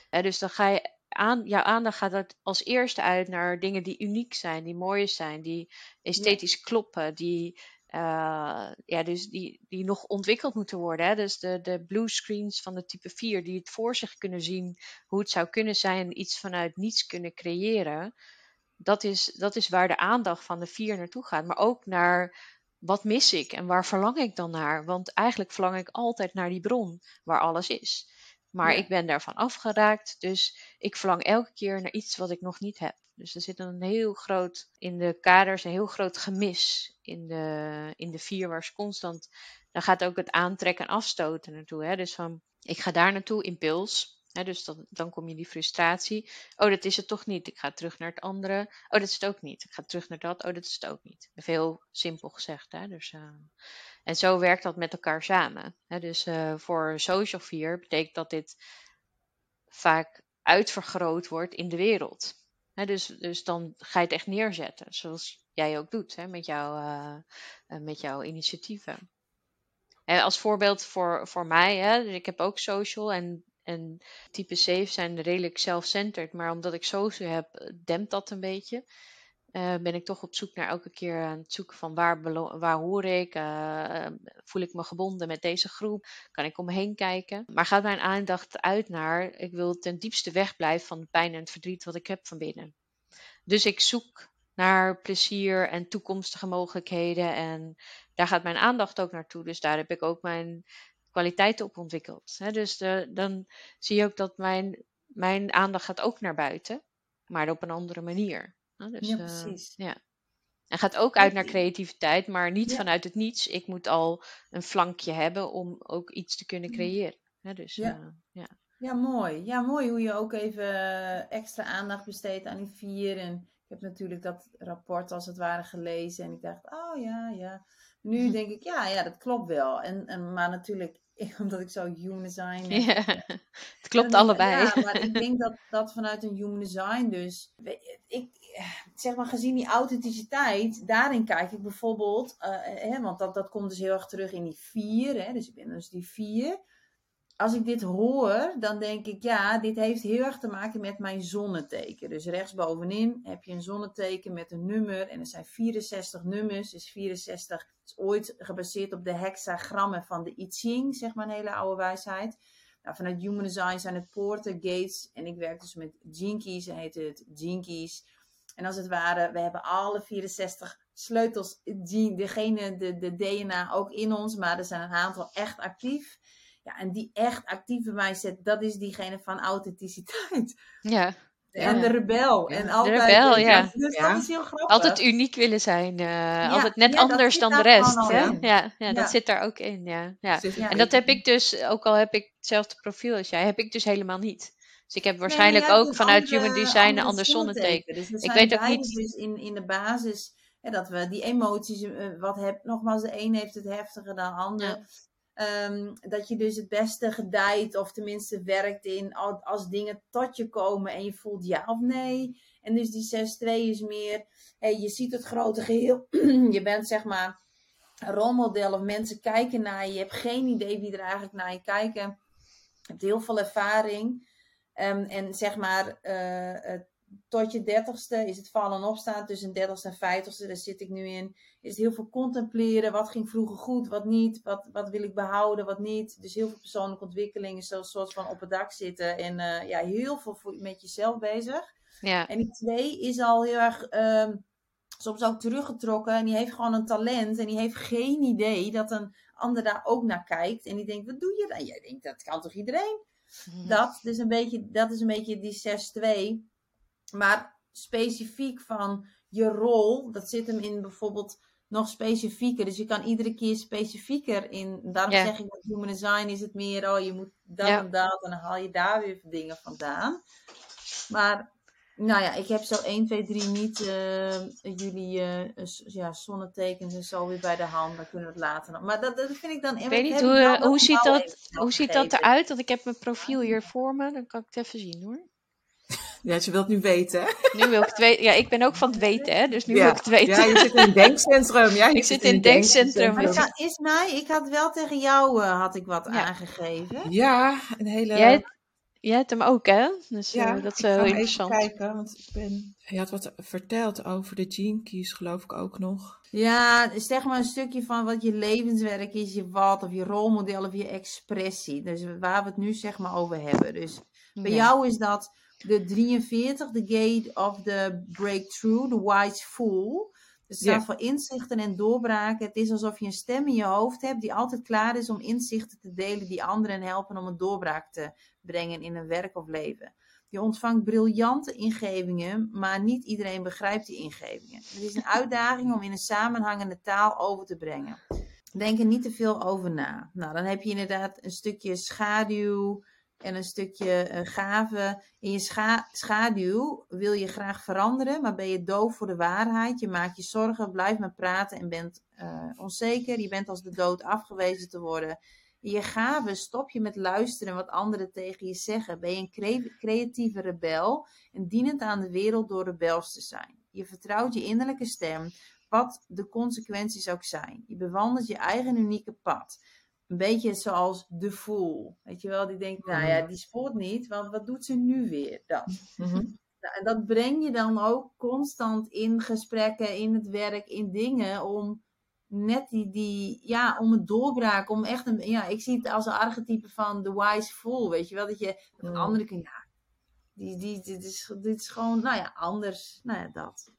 Hè, dus dan ga je aan, jouw aandacht gaat als eerste uit naar dingen die uniek zijn, die mooi zijn, die esthetisch kloppen, die, eh, ja, dus die, die nog ontwikkeld moeten worden. Hè? Dus de, de blue screens van de type 4, die het voor zich kunnen zien hoe het zou kunnen zijn, iets vanuit niets kunnen creëren. Dat is, dat is waar de aandacht van de 4 naartoe gaat. Maar ook naar wat mis ik en waar verlang ik dan naar? Want eigenlijk verlang ik altijd naar die bron waar alles is. Maar Ja. ik ben daarvan afgeraakt, dus ik verlang elke keer naar iets wat ik nog niet heb. Dus er zit een heel groot, in de kaders, een heel groot gemis in de, in de ze constant, dan gaat ook het aantrekken en afstoten naartoe. Hè? Dus van, ik ga daar naartoe, impuls. Hè? Dus dan, dan kom je die frustratie. Oh, dat is het toch niet. Ik ga terug naar het andere. Oh, dat is het ook niet. Ik ga terug naar dat. Oh, dat is het ook niet. Even heel simpel gezegd. Hè? Dus, eh, en zo werkt dat met elkaar samen. Hè? Dus eh, voor social fear betekent dat dit vaak uitvergroot wordt in de wereld. Dus, dus dan ga je het echt neerzetten, zoals jij ook doet hè, met, jouw, eh, eh, met jouw initiatieven. En als voorbeeld voor, voor mij, hè, dus ik heb ook social en, en type 7 zijn redelijk self-centered, maar omdat ik social heb, dempt dat een beetje. Eh, ben ik toch op zoek naar elke keer aan het zoeken van waar, waar hoor ik? Uh, voel ik me gebonden met deze groep? Kan ik om me heen kijken? Maar gaat mijn aandacht uit naar, ik wil ten diepste wegblijven van de pijn en het verdriet wat ik heb van binnen. Dus ik zoek naar plezier en toekomstige mogelijkheden en daar gaat mijn aandacht ook naartoe. Dus daar heb ik ook mijn kwaliteiten op ontwikkeld. Dus dan zie je ook dat mijn, mijn aandacht gaat ook naar buiten, maar op een andere manier. Dus, ja, eh, precies. ja. En gaat ook uit naar creativiteit, maar niet vanuit het niets. Ik moet al een flankje hebben om ook iets te kunnen creëren. Dus, ja. Uh, ja. ja, mooi. Ja, mooi hoe je ook even eh, extra aandacht besteedt aan die vier. En ik heb natuurlijk dat rapport als het ware gelezen. En ik dacht, oh ja, ja. Nu denk ik, ja, ja, dat klopt wel. En, en, maar natuurlijk, omdat ik zo human design. Ja, het klopt allebei. Ja, maar ik denk dat dat vanuit een human design dus. Ik, zeg maar, gezien die authenticiteit, daarin kijk ik bijvoorbeeld, uh, hè, want dat, dat komt dus heel erg terug in die vier, hè, dus ik ben dus die vier. Als ik dit hoor, dan denk ik, ja, dit heeft heel erg te maken met mijn zonneteken. Dus rechtsbovenin heb je een zonneteken met een nummer en er zijn 64 nummers. Dus 64 is ooit gebaseerd op de hexagrammen van de I Ching, zeg maar een hele oude wijsheid. Nou, vanuit Human Design zijn het poorten, gates en ik werk dus met Jinkies heet het Jinkies. En als het ware, we hebben alle 64 sleutels, die, degene, de, de DNA ook in ons, maar er zijn een aantal echt actief. Ja, en die echt actieve mindset, dat is diegene van authenticiteit. Ja. En de rebel. En altijd, de rebel, ja. Dus dat is heel grappig. Altijd uniek willen zijn. Uh, altijd net anders dan de rest. Hè? Ja, ja, dat zit daar ook in. Ja. Ja. En dat heb ik dus, ook al heb ik hetzelfde profiel als jij, heb ik dus helemaal niet. Dus ik heb waarschijnlijk ook dus vanuit Human Design een ander zonneteken. Dus ik weet ook niet. Dus in, in de basis hè, dat we die emoties, uh, wat heb, nogmaals, de een heeft het heftiger dan de ander. Um, dat je dus het beste gedijt, of tenminste werkt in als dingen tot je komen en je voelt ja of nee. En dus die 6-2 is meer, je ziet het grote geheel. je bent zeg maar een rolmodel of mensen kijken naar je. Je hebt geen idee wie er eigenlijk naar je kijken. Je hebt heel veel ervaring. Um, en zeg maar, uh, tot je dertigste is het vallen en opstaan. Tussen dertigste en vijftigste, daar zit ik nu in. Is het heel veel contempleren. Wat ging vroeger goed, wat niet. Wat, wat wil ik behouden, wat niet. Dus heel veel persoonlijke ontwikkelingen. Zo'n soort van op het dak zitten. En uh, ja, heel veel voor, met jezelf bezig. Ja. En die twee is al heel erg... Uh, soms ook teruggetrokken. En die heeft gewoon een talent. En die heeft geen idee dat een ander daar ook naar kijkt. En die denkt, wat doe je dan? Jij denkt, dat kan toch iedereen? Dat, dus een beetje, dat is een beetje die 6-2. Maar specifiek van je rol, dat zit hem in bijvoorbeeld nog specifieker. Dus je kan iedere keer specifieker in. Daarom zeg ik dat human design is het meer, oh je moet dat en dat en dan haal je daar weer dingen vandaan. Maar nou ja, ik heb zo 1, 2, 3 niet uh, jullie uh, ja, zonnetekens en zo weer bij de hand. Dan kunnen we het later nog. Maar dat, dat vind ik dan... Ik weet niet, hoe, hoe, ziet dat, hoe ziet dat eruit? Want ik heb mijn profiel hier voor me. Dan kan ik het even zien hoor. Ja, je wilt nu weten. Nu wil ik het weten. Ja, ik ben ook van het weten, hè? dus nu wil ik het weten. Ja, je zit in het denkcentrum. Ja, ik zit in het denkcentrum. Maar is mij, ik had wel tegen jou uh, had ik wat ja. aangegeven. Ja, een hele... Jij, Jij hebt hem ook, hè? Dus ja, uh, dat is heel interessant. Even kijken, want ik ben... Je had wat verteld over de gene keys, geloof ik ook nog. Ja, zeg maar een stukje van wat je levenswerk is, je wat, of je rolmodel, of je expressie. Dus waar we het nu zeg maar over hebben. Dus bij jou is dat de 43, de gate of the breakthrough, de wise fool. Het staat voor inzichten en doorbraken. Het is alsof je een stem in je hoofd hebt die altijd klaar is om inzichten te delen die anderen helpen om een doorbraak te brengen in een werk of leven. Je ontvangt briljante ingevingen, maar niet iedereen begrijpt die ingevingen. Het is een uitdaging om in een samenhangende taal over te brengen. Denk er niet te veel over na. Nou, dan heb je inderdaad een stukje schaduw, en een stukje uh, gave. In je scha schaduw wil je graag veranderen, maar ben je doof voor de waarheid. Je maakt je zorgen, blijft maar praten en bent uh, onzeker. Je bent als de dood afgewezen te worden. Je gave stop je met luisteren wat anderen tegen je zeggen. Ben je een cre creatieve rebel en dienend aan de wereld door rebels te zijn. Je vertrouwt je innerlijke stem, wat de consequenties ook zijn. Je bewandelt je eigen unieke pad een beetje zoals de fool. Weet je wel, die denkt, nou ja, mhm. die spoort niet, want wat doet ze nu weer? Dat. Mhm. Nou, en dat breng je dan ook constant in gesprekken, in het werk, in dingen om net die, die ja, om het doorbraak, om echt een, ja, ik zie het als een archetype van the wise fool, weet je wel, dat je dat Mm. andere kunt, ja, die, die, dit, is, dit is gewoon, nou ja, anders, nou ja, dat.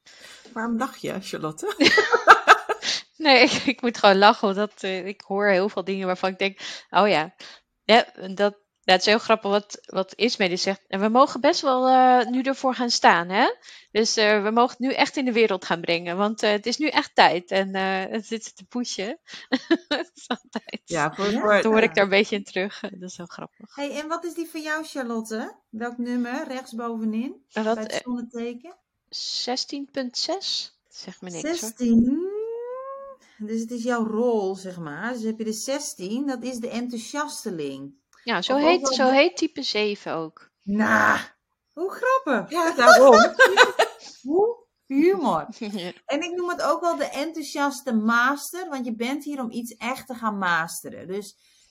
Waarom lach je, Charlotte? Nee, ik, ik moet gewoon lachen, omdat eh, ik hoor heel veel dingen waarvan ik denk, oh ja, ja dat, ja, het is heel grappig wat, wat Ismee dus zegt. En we mogen best wel eh, nu ervoor gaan staan, hè? Dus eh, we mogen het nu echt in de wereld gaan brengen, want eh, het is nu echt tijd. En eh, het zit te pushen. dat is altijd. Ja, voor, Dan hoor ik daar een beetje in terug. Dat is heel grappig. hey, en wat is die van jou, Charlotte? Welk nummer? Rechtsbovenin, En bij dat het eh, zonneteken? 16.6? Zeg me niks hoor. 16. Dus het is jouw rol, zeg maar. Dus heb je de 16, dat is de enthousiasteling. Ja, zo Of heet, zo de- heet type 7 ook. Nou, hoe grappig. ja, daarom. Hoe humor. En ik noem het ook wel de enthousiaste master, want je bent hier om iets echt te gaan masteren. Dus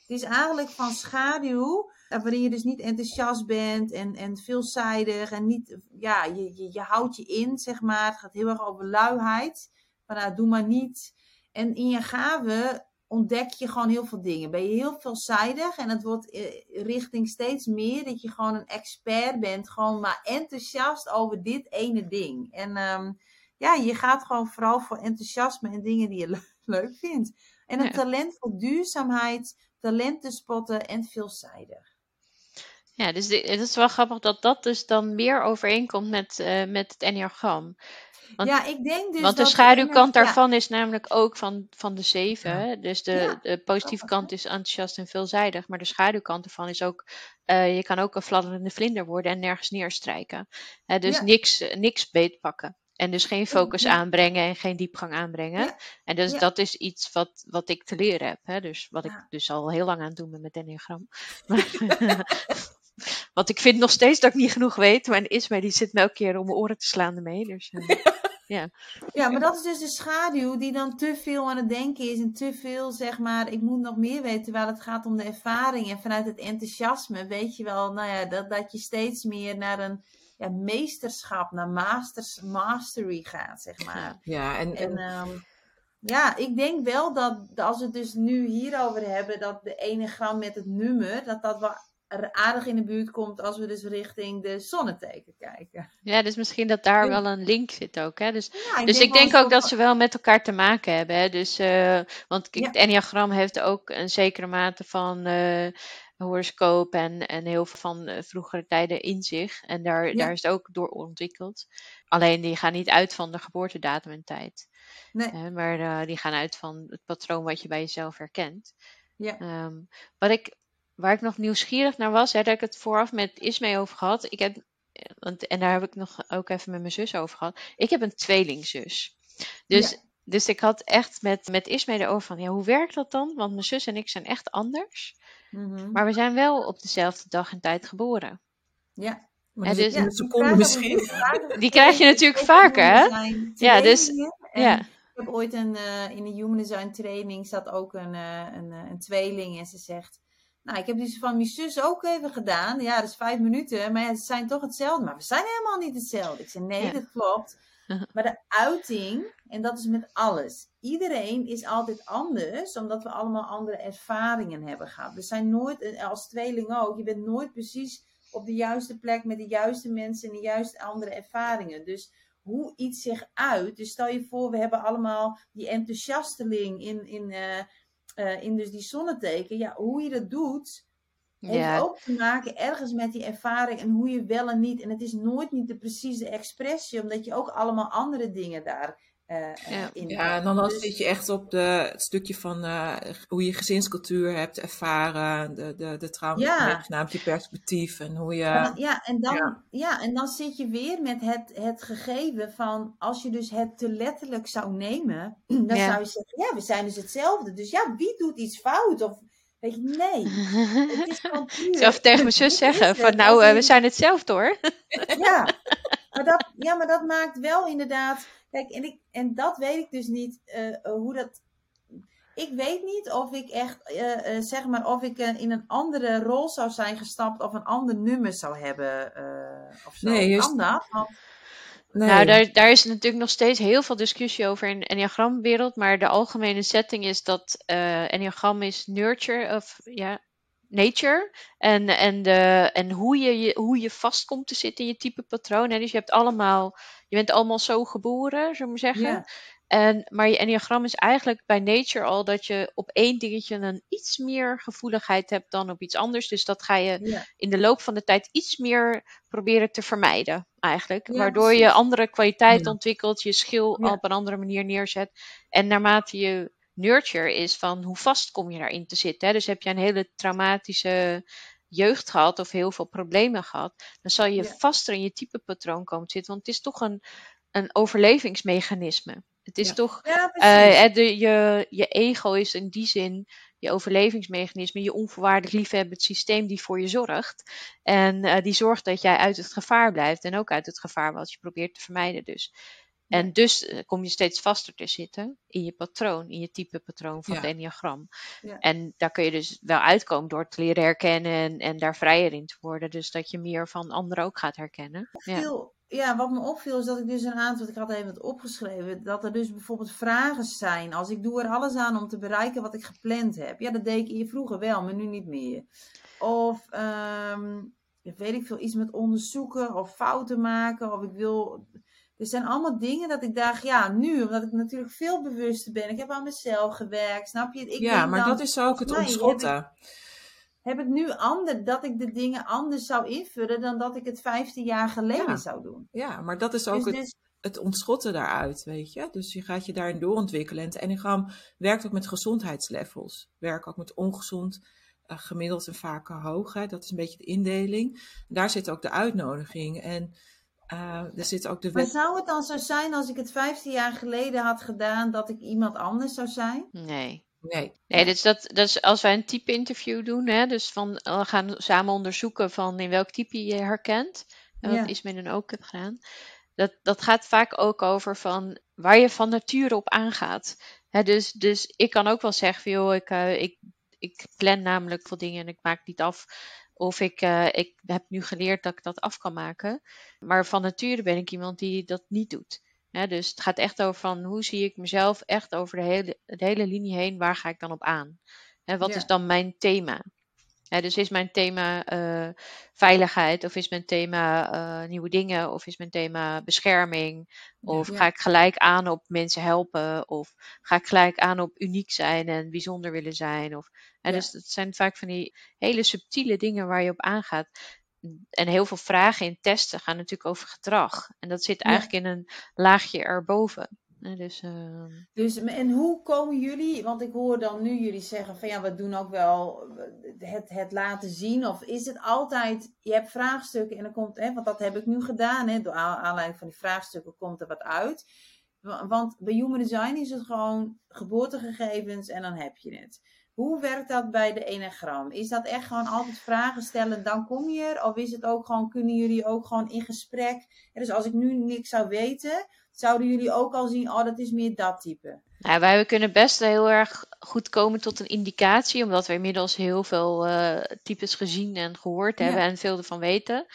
het is eigenlijk van schaduw, eh, waarin je dus niet enthousiast bent en, en veelzijdig en niet, ja, je, je, je houdt je in, zeg maar. Het gaat heel erg over luiheid. Van nou, doe maar niet. En in je gave ontdek je gewoon heel veel dingen. Ben je heel veelzijdig en het wordt eh, richting steeds meer dat je gewoon een expert bent. Gewoon maar enthousiast over dit ene ding. En ehm, ja, je gaat gewoon vooral voor enthousiasme en dingen die je le- leuk vindt. En een Ja. talent voor duurzaamheid, talent te spotten en veelzijdig. Ja, dus het is wel grappig dat dat dus dan meer overeenkomt met, eh, met het enneagram. Want- ja, ik denk dus Want de schaduwkant ja, daarvan is namelijk ook van, van de zeven. Ja. Dus de, Ja, de positieve kant is enthousiast en veelzijdig. Maar de schaduwkant ervan is ook, eh, je kan ook een fladderende vlinder worden en nergens neerstrijken. Hè, dus Ja. niks, niks beetpakken. En dus geen focus ja. aanbrengen en geen diepgang aanbrengen. Ja. En dus Ja. dat is iets wat, wat ik te leren heb. Hè? Dus wat ik dus al heel lang aan het doen ben met Enneagram. Want ik vind nog steeds dat ik niet genoeg weet. Maar Isma die zit me elke keer om mijn oren te slaan ermee. Dus, eh, Ja, maar dat is dus de schaduw die dan te veel aan het denken is en te veel zeg maar, ik moet nog meer weten, terwijl het gaat om de ervaring. En vanuit het enthousiasme weet je wel, nou ja, dat, dat je steeds meer naar een ja, meesterschap, naar masters, mastery gaat, zeg maar. Ja, en, En en ehm, ja, ik denk wel dat als we het dus nu hierover hebben, dat de enegram met het nummer, dat dat wel aardig in de buurt komt als we dus richting de zonneteken kijken. ja, dus misschien dat daar wel een link zit ook. Hè? Dus, Ja, dus ik wel denk ook dat ze wel met elkaar te maken hebben. Hè? Dus, eh, want kijk, Ja. het Enneagram heeft ook een zekere mate van eh horoscoop en, en heel veel van eh, vroegere tijden in zich. En daar, Ja. daar is het ook door ontwikkeld. Alleen die gaan niet uit van de geboortedatum en tijd. Nee. Maar die gaan uit van het patroon wat je bij jezelf herkent. Ja. Ehm, wat ik, waar ik nog nieuwsgierig naar was, hè, dat ik het vooraf met Ismee over gehad. Ik heb, want, en daar heb ik nog ook even met mijn zus over gehad. Ik heb een tweelingzus. Dus, Ja. dus ik had echt met, met Ismee erover van, ja, hoe werkt dat dan? Want mijn zus en ik zijn echt anders. Mhm. Maar we zijn wel op dezelfde dag en tijd geboren. Ja. maar dus- Ja, een seconde krijg je misschien. natuurlijk vaker. Die krijg je natuurlijk vaker, hè? Ja, dus- Ja. Ik heb ooit een, eh, in de Human Design training zat ook een, eh, een, eh, een tweeling en ze zegt, nou ik heb die van mijn zus ook even gedaan. Ja, dat is vijf minuten, maar ja, ze zijn toch hetzelfde. Maar we zijn helemaal niet hetzelfde. Ik zei, nee, Ja. dat klopt. Maar de uiting, en dat is met alles. Iedereen is altijd anders, omdat we allemaal andere ervaringen hebben gehad. We zijn nooit, en als tweeling ook, je bent nooit precies op de juiste plek met de juiste mensen en de juiste andere ervaringen. Dus hoe iets zich uit. Dus stel je voor, we hebben allemaal die enthousiasteling in, in, eh, eh, in dus die zonneteken. Ja, hoe je dat doet, heeft Ja, ook te maken ergens met die ervaring en hoe je wel en niet. En het is nooit niet de precieze expressie, omdat je ook allemaal andere dingen daar eh, eh, Ja. in Ja, en dan, dan Dus- zit je echt op de, het stukje van eh, hoe je gezinscultuur hebt ervaren, de, de, de trauma, Ja. genaamd je perspectief en hoe je... En dan- ja, en dan, ja. Ja. en dan zit je weer met het, het gegeven van als je dus het te letterlijk zou nemen, dan Ja. zou je zeggen, ja, we zijn dus hetzelfde. Dus ja, wie doet iets fout? Of weet je, nee. Het is gewoon puur. even tegen mijn zus zeggen het. van nou, we zijn hetzelfde hoor. Ja. Maar dat, ja, maar dat maakt wel inderdaad. Kijk, en, ik, en dat weet ik dus niet eh, hoe dat. ik weet niet of ik echt, eh, eh, zeg maar, of ik eh, in een andere rol zou zijn gestapt of een ander nummer zou hebben. eh, of zo. Nee, kan juist- dat? Want, Nee. Nou, daar, daar is natuurlijk nog steeds heel veel discussie over in de Enneagramwereld, maar de algemene setting is dat eh Enneagram is nurture of ja, nature. En, en, de, en hoe, je, je, hoe je vast komt te zitten in je type patroon. Hè? Dus je hebt allemaal, je bent allemaal zo geboren, zullen we maar zeggen. En, maar je enneagram is eigenlijk bij nature al dat je op één dingetje een iets meer gevoeligheid hebt dan op iets anders. Dus dat ga je in de loop van de tijd iets meer proberen te vermijden, eigenlijk. Ja, Waardoor je andere kwaliteit Ja. ontwikkelt, je schil Ja. op een andere manier neerzet. En naarmate je nurture is van hoe vast kom je daarin te zitten. Hè? Dus heb je een hele traumatische jeugd gehad of heel veel problemen gehad, dan zal je Ja. vaster in je type patroon komen te zitten. Want het is toch een, een overlevingsmechanisme. Het is Ja. toch ja, eh, de, je, je ego is in die zin je overlevingsmechanisme, je onvoorwaardelijk liefhebbend systeem die voor je zorgt. En eh, die zorgt dat jij uit het gevaar blijft en ook uit het gevaar wat je probeert te vermijden dus. En dus eh, kom je steeds vaster te zitten in je patroon, in je type patroon van Ja. het enneagram. Ja. En daar kun je dus wel uitkomen door te leren herkennen en, en daar vrijer in te worden. Dus dat je meer van anderen ook gaat herkennen. Ja. Veel- ja, wat me opviel is dat ik dus een aantal, ik had even wat opgeschreven, dat er dus bijvoorbeeld vragen zijn. Als ik doe er alles aan om te bereiken wat ik gepland heb. Ja, dat deed ik hier vroeger wel, maar nu niet meer. Of, ehm, weet ik veel, iets met onderzoeken of fouten maken. Of ik wil, er zijn allemaal dingen dat ik dacht, ja, nu, omdat ik natuurlijk veel bewuster ben. Ik heb aan mezelf gewerkt, snap je? Ik ja, maar dan, dat is ook het heb ik- ontschotten. heb ik nu ander, dat ik de dingen anders zou invullen dan dat ik het 15 jaar geleden Ja. zou doen. Ja, maar dat is ook Dus, het, dus, het ontschotten daaruit, weet je. Dus je gaat je daarin doorontwikkelen. En het enneagram werkt ook met gezondheidslevels. Werkt ook met ongezond, eh, gemiddeld en vaker hoog. Hè. Dat is een beetje de indeling. Daar zit ook de uitnodiging. En eh, er zit ook de maar wet... zou het dan zo zijn als ik het 15 jaar geleden had gedaan dat ik iemand anders zou zijn? Nee. Nee. Nee, dus dat, dat is als wij een type interview doen, hè, dus van, eh, we gaan samen onderzoeken van in welk type je herkent, en wat Ja. Ismin en ook heb gedaan. Dat, dat gaat vaak ook over van waar je van nature op aangaat. Hè, dus, dus ik kan ook wel zeggen van joh, ik, eh, ik, ik plan namelijk veel dingen en ik maak niet af. Of ik, eh, ik heb nu geleerd dat ik dat af kan maken. Maar van nature ben ik iemand die dat niet doet. Dus het gaat echt over van hoe zie ik mezelf echt over de hele, de hele linie heen, waar ga ik dan op aan? Hè, wat Ja. is dan mijn thema? Dus is mijn thema eh, veiligheid, of is mijn thema eh, nieuwe dingen, of is mijn thema bescherming? Of Ja. ga ik gelijk aan op mensen helpen? Of ga ik gelijk aan op uniek zijn en bijzonder willen zijn? Of, Ja. Dus dat zijn vaak van die hele subtiele dingen waar je op aangaat. En heel veel vragen in testen gaan natuurlijk over gedrag. En dat zit eigenlijk in een laagje erboven. Dus, ehm, Dus, en hoe komen jullie, want ik hoor dan nu jullie zeggen van ja, we doen ook wel het, het laten zien. Of is het altijd, je hebt vraagstukken en dan komt, hè, want dat heb ik nu gedaan, hè, door aan- aanleiding van die vraagstukken komt er wat uit. Wa- Want bij Human Design is het gewoon geboortegegevens en dan heb je het. Hoe werkt dat bij de Enneagram? Is dat echt gewoon altijd vragen stellen, dan kom je er? Of is het ook gewoon, kunnen jullie ook gewoon in gesprek? Dus als ik nu niks zou weten, zouden jullie ook al zien, oh dat is meer dat type. Nou, wij kunnen best heel erg goed komen tot een indicatie, omdat we inmiddels heel veel eh, types gezien en gehoord Ja. hebben en veel ervan weten.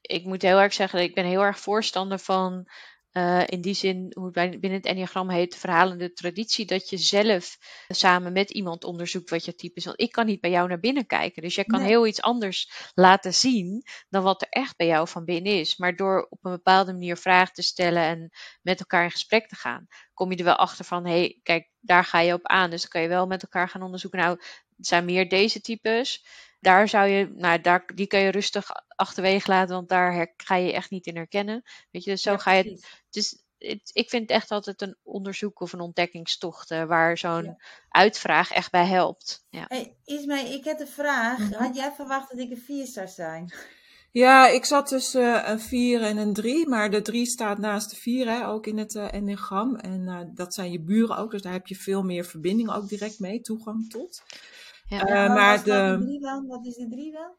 Ik moet heel erg zeggen, ik ben heel erg voorstander van, eh, in die zin, hoe het binnen het Enneagram heet, de verhalende traditie, dat je zelf samen met iemand onderzoekt wat je type is. Want ik kan niet bij jou naar binnen kijken, dus jij kan Nee. heel iets anders laten zien dan wat er echt bij jou van binnen is. Maar door op een bepaalde manier vragen te stellen en met elkaar in gesprek te gaan, kom je er wel achter van, hé, hey, kijk, daar ga je op aan. Dus dan kan je wel met elkaar gaan onderzoeken. Nou, het zijn meer deze types. Daar zou je, nou, daar, die kun je rustig achterwege laten, want daar her- ga je echt niet in herkennen. Weet je, dus zo Ja, ga je. Dus het, ik vind echt altijd een onderzoek of een ontdekkingstocht eh, waar zo'n Ja. uitvraag echt bij helpt. Ja. Hey, Ismee, ik heb een vraag. Mhm. Had jij verwacht dat ik een 4 zou zijn? Ja, ik zat tussen een 4 en een 3, maar de 3 staat naast de 4, hè, ook in het eh enneagram. En eh, dat zijn je buren ook, dus daar heb je veel meer verbinding ook direct mee, toegang tot. Ja. Eh, maar de- drie dan? Wat is de 3 dan?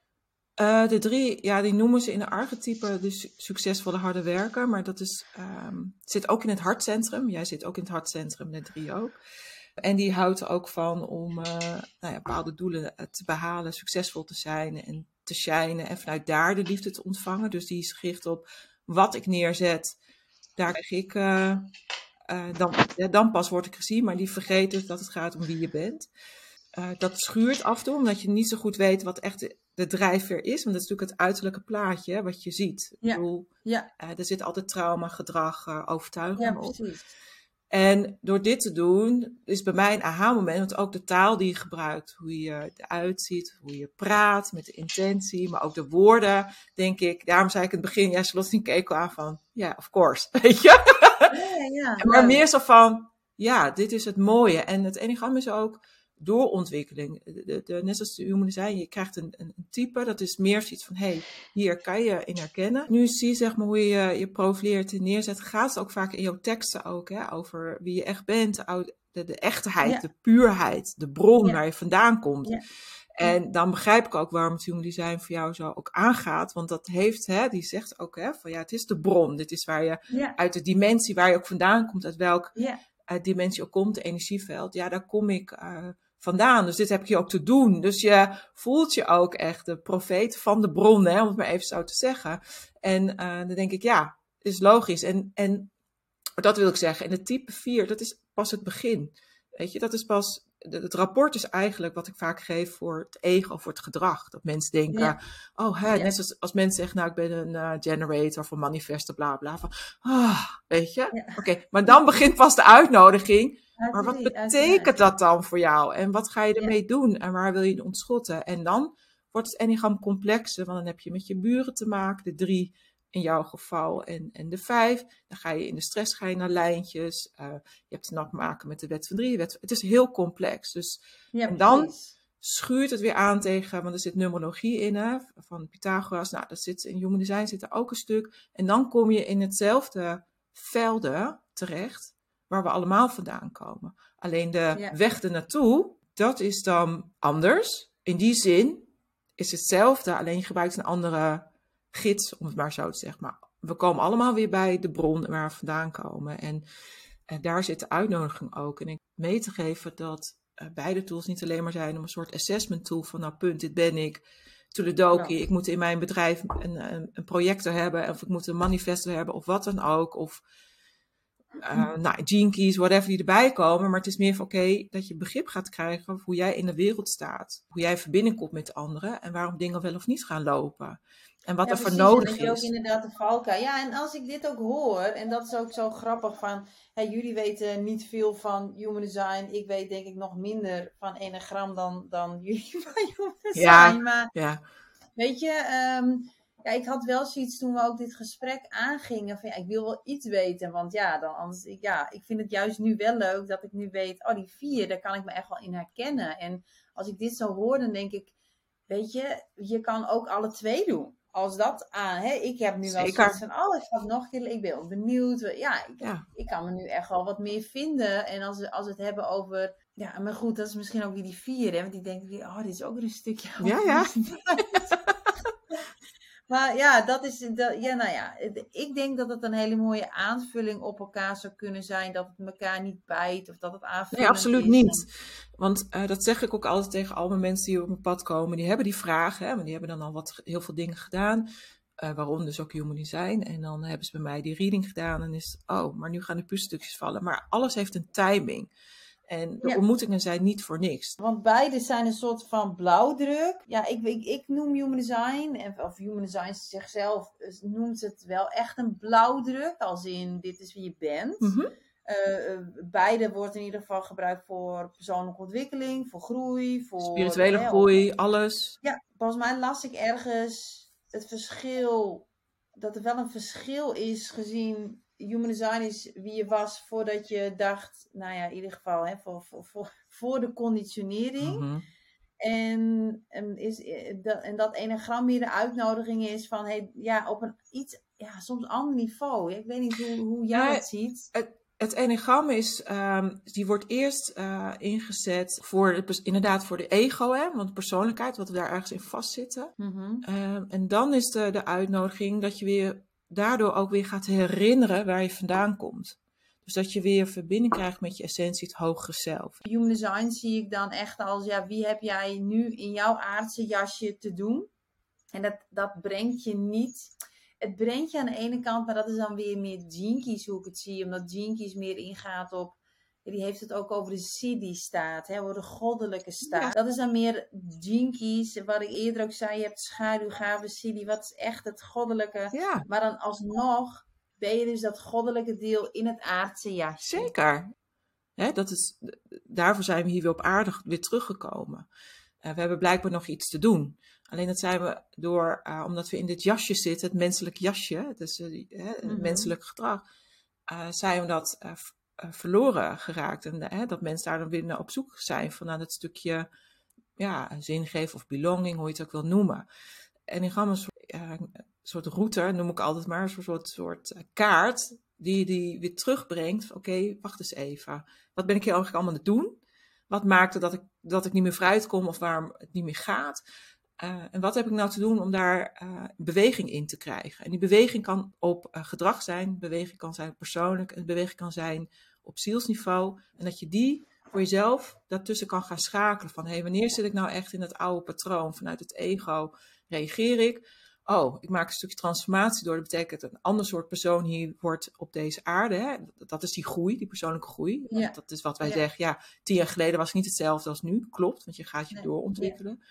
Uh, de drie, ja, die noemen ze in de archetype de succesvolle harde werker. Maar dat is, um, zit ook in het hartcentrum. Jij zit ook in het hartcentrum, de drie ook. En die houdt er ook van om uh, nou ja, bepaalde doelen te behalen, succesvol te zijn en te shinen. En vanuit daar de liefde te ontvangen. Dus die is gericht op wat ik neerzet. Daar krijg ik, uh, dan, ja, dan pas word ik gezien. Maar die vergeet dus dat het gaat om wie je bent. Dat schuurt af en toe, omdat je niet zo goed weet wat echt de, de drijfveer is. Want dat is natuurlijk het uiterlijke plaatje wat je ziet. Ja. Ik bedoel, Ja, er zit altijd trauma, gedrag, overtuiging ja op. precies. En door dit te doen, is bij mij een aha-moment, want ook de taal die je gebruikt, hoe je eruit ziet, hoe je praat met de intentie, maar ook de woorden, denk ik. Daarom zei ik in het begin, ja, Charlotte keek aan van, ja, of course, weet je. Ja, ja, maar meer zo van, ja, dit is het mooie. En het enigram is ook doorontwikkeling. De, de, de, net zoals de humor zei, je krijgt een, een, type, dat is meer zoiets van, hé, hey, hier kan je in herkennen. Nu zie je zeg maar hoe je je profileert en neerzet, gaat het ook vaak in jouw teksten ook, hè, over wie je echt bent, de, de, echtheid, Ja. de puurheid, de bron Ja. waar je vandaan komt. Ja. En dan begrijp ik ook waarom het human design voor jou zo ook aangaat, want dat heeft, hè, die zegt ook, hè, van ja, het is de bron, dit is waar je, uit de dimensie waar je ook vandaan komt, uit welk ja, uh, dimensie ook komt, energieveld, ja, daar kom ik uh, vandaan. Dus dit heb je ook te doen. Dus je voelt je ook echt de profeet van de bron, hè, om het maar even zo te zeggen. En uh, dan denk ik, ja, is logisch. En, en dat wil ik zeggen. En het type 4, dat is pas het begin. Weet je, dat is pas. Het rapport is eigenlijk wat ik vaak geef voor het ego voor het gedrag. Dat mensen denken, Ja. oh, hè, Ja. net zoals als mensen zeggen, nou, ik ben een uh, generator of een manifester, bla bla. Van, ah, weet je? Ja. Oké, maar dan begint pas de uitnodiging. Maar wat betekent dat dan voor jou? En wat ga je ermee doen? En waar wil je ontschotten? En dan wordt het enneagram complexer, want dan heb je met je buren te maken, de drie in jouw geval en, en de vijf. Dan ga je in de stress ga je naar lijntjes. Uh, je hebt te maken met de wet van drie. Wet, het is heel complex. Dus Ja, en dan- precies. schuurt het weer aan tegen, want er zit numerologie in hè, van Pythagoras. Nou, dat zit in Human Design zit er ook een stuk. En dan kom je in hetzelfde velden terecht waar we allemaal vandaan komen. Alleen de Ja. weg ernaartoe, dat is dan anders. In die zin is hetzelfde, alleen je gebruikt een andere gids, om het maar zo te zeggen. Maar we komen allemaal weer bij de bron waar we vandaan komen. En, en daar zit de uitnodiging ook. En ik mee te geven dat uh, beide tools niet alleen maar zijn om een soort assessment tool van nou punt, dit ben ik. Toledoki, Ja. ik moet in mijn bedrijf een, een, een projector hebben of ik moet een manifesto hebben of wat dan ook. Of uh, nou, gene keys, whatever die erbij komen. Maar het is meer van oké, dat je begrip gaat krijgen hoe jij in de wereld staat. Hoe jij in verbinding komt met anderen en waarom dingen wel of niet gaan lopen. En wat Ja, er voor precies. En nodig dat je ook is. inderdaad de valkuil. Ja, en als ik dit ook hoor, en dat is ook zo grappig van, jullie weten niet veel van human design. Ik weet denk ik nog minder van enagram dan, dan jullie van human design. Ja. Maar Ja, weet je, ehm, ja, ik had wel zoiets toen we ook dit gesprek aangingen van, ja, ik wil wel iets weten. Want ja, dan anders, ik, ja, ik vind het juist nu wel leuk dat ik nu weet, oh die vier, daar kan ik me echt wel in herkennen. En als ik dit zo hoor, dan denk ik, weet je, je kan ook alle twee doen. Als dat aan, hè, ik heb nu wel zoiets van, oh, ik ga nog een keer, ik ben benieuwd. Ja, ik, ja. ik kan me nu echt wel wat meer vinden. En als, we- als we het hebben over, ja, maar goed, dat is misschien ook weer die vier, hè, want die denken weer, oh, dit is ook weer een stukje. Ja, ja. Maar ja, dat is, dat, ja, nou ja, ik denk dat het een hele mooie aanvulling op elkaar zou kunnen zijn. Dat het elkaar niet bijt of dat het aanvullend Nee, absoluut is. niet. Want uh, dat zeg ik ook altijd tegen al mijn mensen die op mijn pad komen. Die hebben die vragen, hè, maar die hebben dan al wat, heel veel dingen gedaan. Uh, waaronder dus ook human design. En dan hebben ze bij mij die reading gedaan. En is het, oh, maar nu gaan de puzzelstukjes vallen. Maar alles heeft een timing. En de Ja. ontmoetingen zijn niet voor niks. Want beide zijn een soort van blauwdruk. Ja, ik, ik, ik noem Human Design, of Human Design zichzelf eh, noemt het wel echt een blauwdruk. Als in, dit is wie je bent. Mm -hmm. Uh, uh, beide wordt in ieder geval gebruikt voor persoonlijke ontwikkeling, voor groei, voor... Spirituele groei, alles. Ja, volgens mij las ik ergens het verschil, dat er wel een verschil is gezien human design is wie je was voordat je dacht, nou ja, in ieder geval hè, voor, voor, voor, voor de conditionering. Mhm. Mm -hmm. en, en, is, dat, en dat enagram meer de uitnodiging is van, hey, ja, op een iets, ja, soms ander niveau. Ik weet niet hoe, hoe jij het ziet. Het, Het enagram is, ehm, die wordt eerst uh, ingezet voor de, inderdaad voor de ego, hè, want de persoonlijkheid, wat we daar ergens in vastzitten. Mm -hmm. en dan is de, de uitnodiging dat je weer daardoor ook weer gaat herinneren waar je vandaan komt. Dus dat je weer verbinding krijgt met je essentie, het hogere zelf. Human design zie ik dan echt als, ja, wie heb jij nu in jouw aardse jasje te doen? En dat, dat brengt je niet het brengt je aan de ene kant, maar dat is dan weer meer Jinkies hoe ik het zie. Omdat Jinkies meer ingaat op, die heeft het ook over de Siddhi-staat, over de goddelijke staat. Dat is dan meer Jinkies, wat ik eerder ook zei, je hebt schaduwgave Siddhi, wat is echt het goddelijke. Ja. Maar dan alsnog ben je dus dat goddelijke deel in het aardse jasje. Zeker. Hè, dat is, daarvoor zijn we hier weer op aarde weer teruggekomen. Uh, we hebben blijkbaar nog iets te doen. Alleen dat zijn we door, uh, omdat we in dit jasje zitten, het menselijk jasje, dus uh, het mm -hmm. menselijk gedrag, zijn we dat verloren geraakt. En dat mensen daar dan weer naar op zoek zijn van naar dat stukje ja, zingeving of belonging, hoe je het ook wil noemen. En ik ga een soort, router, noem ik altijd maar, een soort, soort kaart, die, die weer terugbrengt. Oké, wacht eens even. Wat ben ik hier eigenlijk allemaal aan het doen? Wat maakte dat ik, dat ik niet meer vooruit kom of waarom het niet meer gaat? Uh, en wat heb ik nou te doen om daar uh, beweging in te krijgen? En die beweging kan op uh, gedrag zijn, beweging kan zijn persoonlijk, en beweging kan zijn op zielsniveau. En dat je die voor jezelf daartussen kan gaan schakelen. Van hé, hey, wanneer zit ik nou echt in het oude patroon? Vanuit het ego reageer ik. Oh, ik maak een stukje transformatie door. Dat betekent dat een ander soort persoon hier wordt op deze aarde. Hè? Dat is die groei, die persoonlijke groei. Ja. Dat is wat wij Ja. zeggen. Ja, tien jaar geleden was ik niet hetzelfde als nu. Klopt, want je gaat je Nee. doorontwikkelen.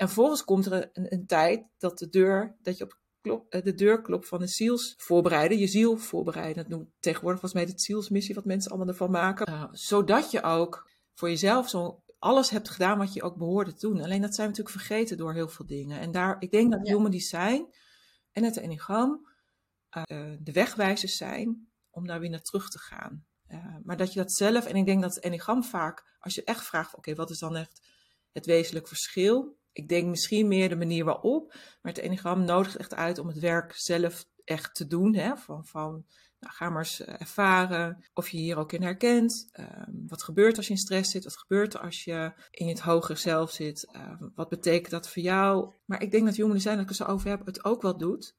En vervolgens komt er een, een tijd dat de deur, dat je op klop, eh, de deur klopt van de ziels voorbereiden, je ziel voorbereiden. Dat noemt tegenwoordig volgens mij de zielsmissie, wat mensen allemaal ervan maken. Uh, zodat je ook voor jezelf zo alles hebt gedaan wat je ook behoorde te doen. Alleen dat zijn we natuurlijk vergeten door heel veel dingen. En daar, ik denk dat Ja. Human Design en het Enneagram uh, de wegwijzers zijn om daar weer naar terug te gaan. Uh, maar dat je dat zelf, en ik denk dat het Enneagram vaak, als je echt vraagt, oké, wat is dan echt het wezenlijk verschil? Ik denk misschien meer de manier waarop, maar het Enneagram nodigt echt uit om het werk zelf echt te doen. Hè? Van, van nou, ga maar eens uh, ervaren of je hier ook in herkent. Uh, wat gebeurt als je in stress zit? Wat gebeurt er als je in het hogere zelf zit? Uh, wat betekent dat voor jou? Maar ik denk dat Human Design, dat ik het zo over heb, het ook wel doet.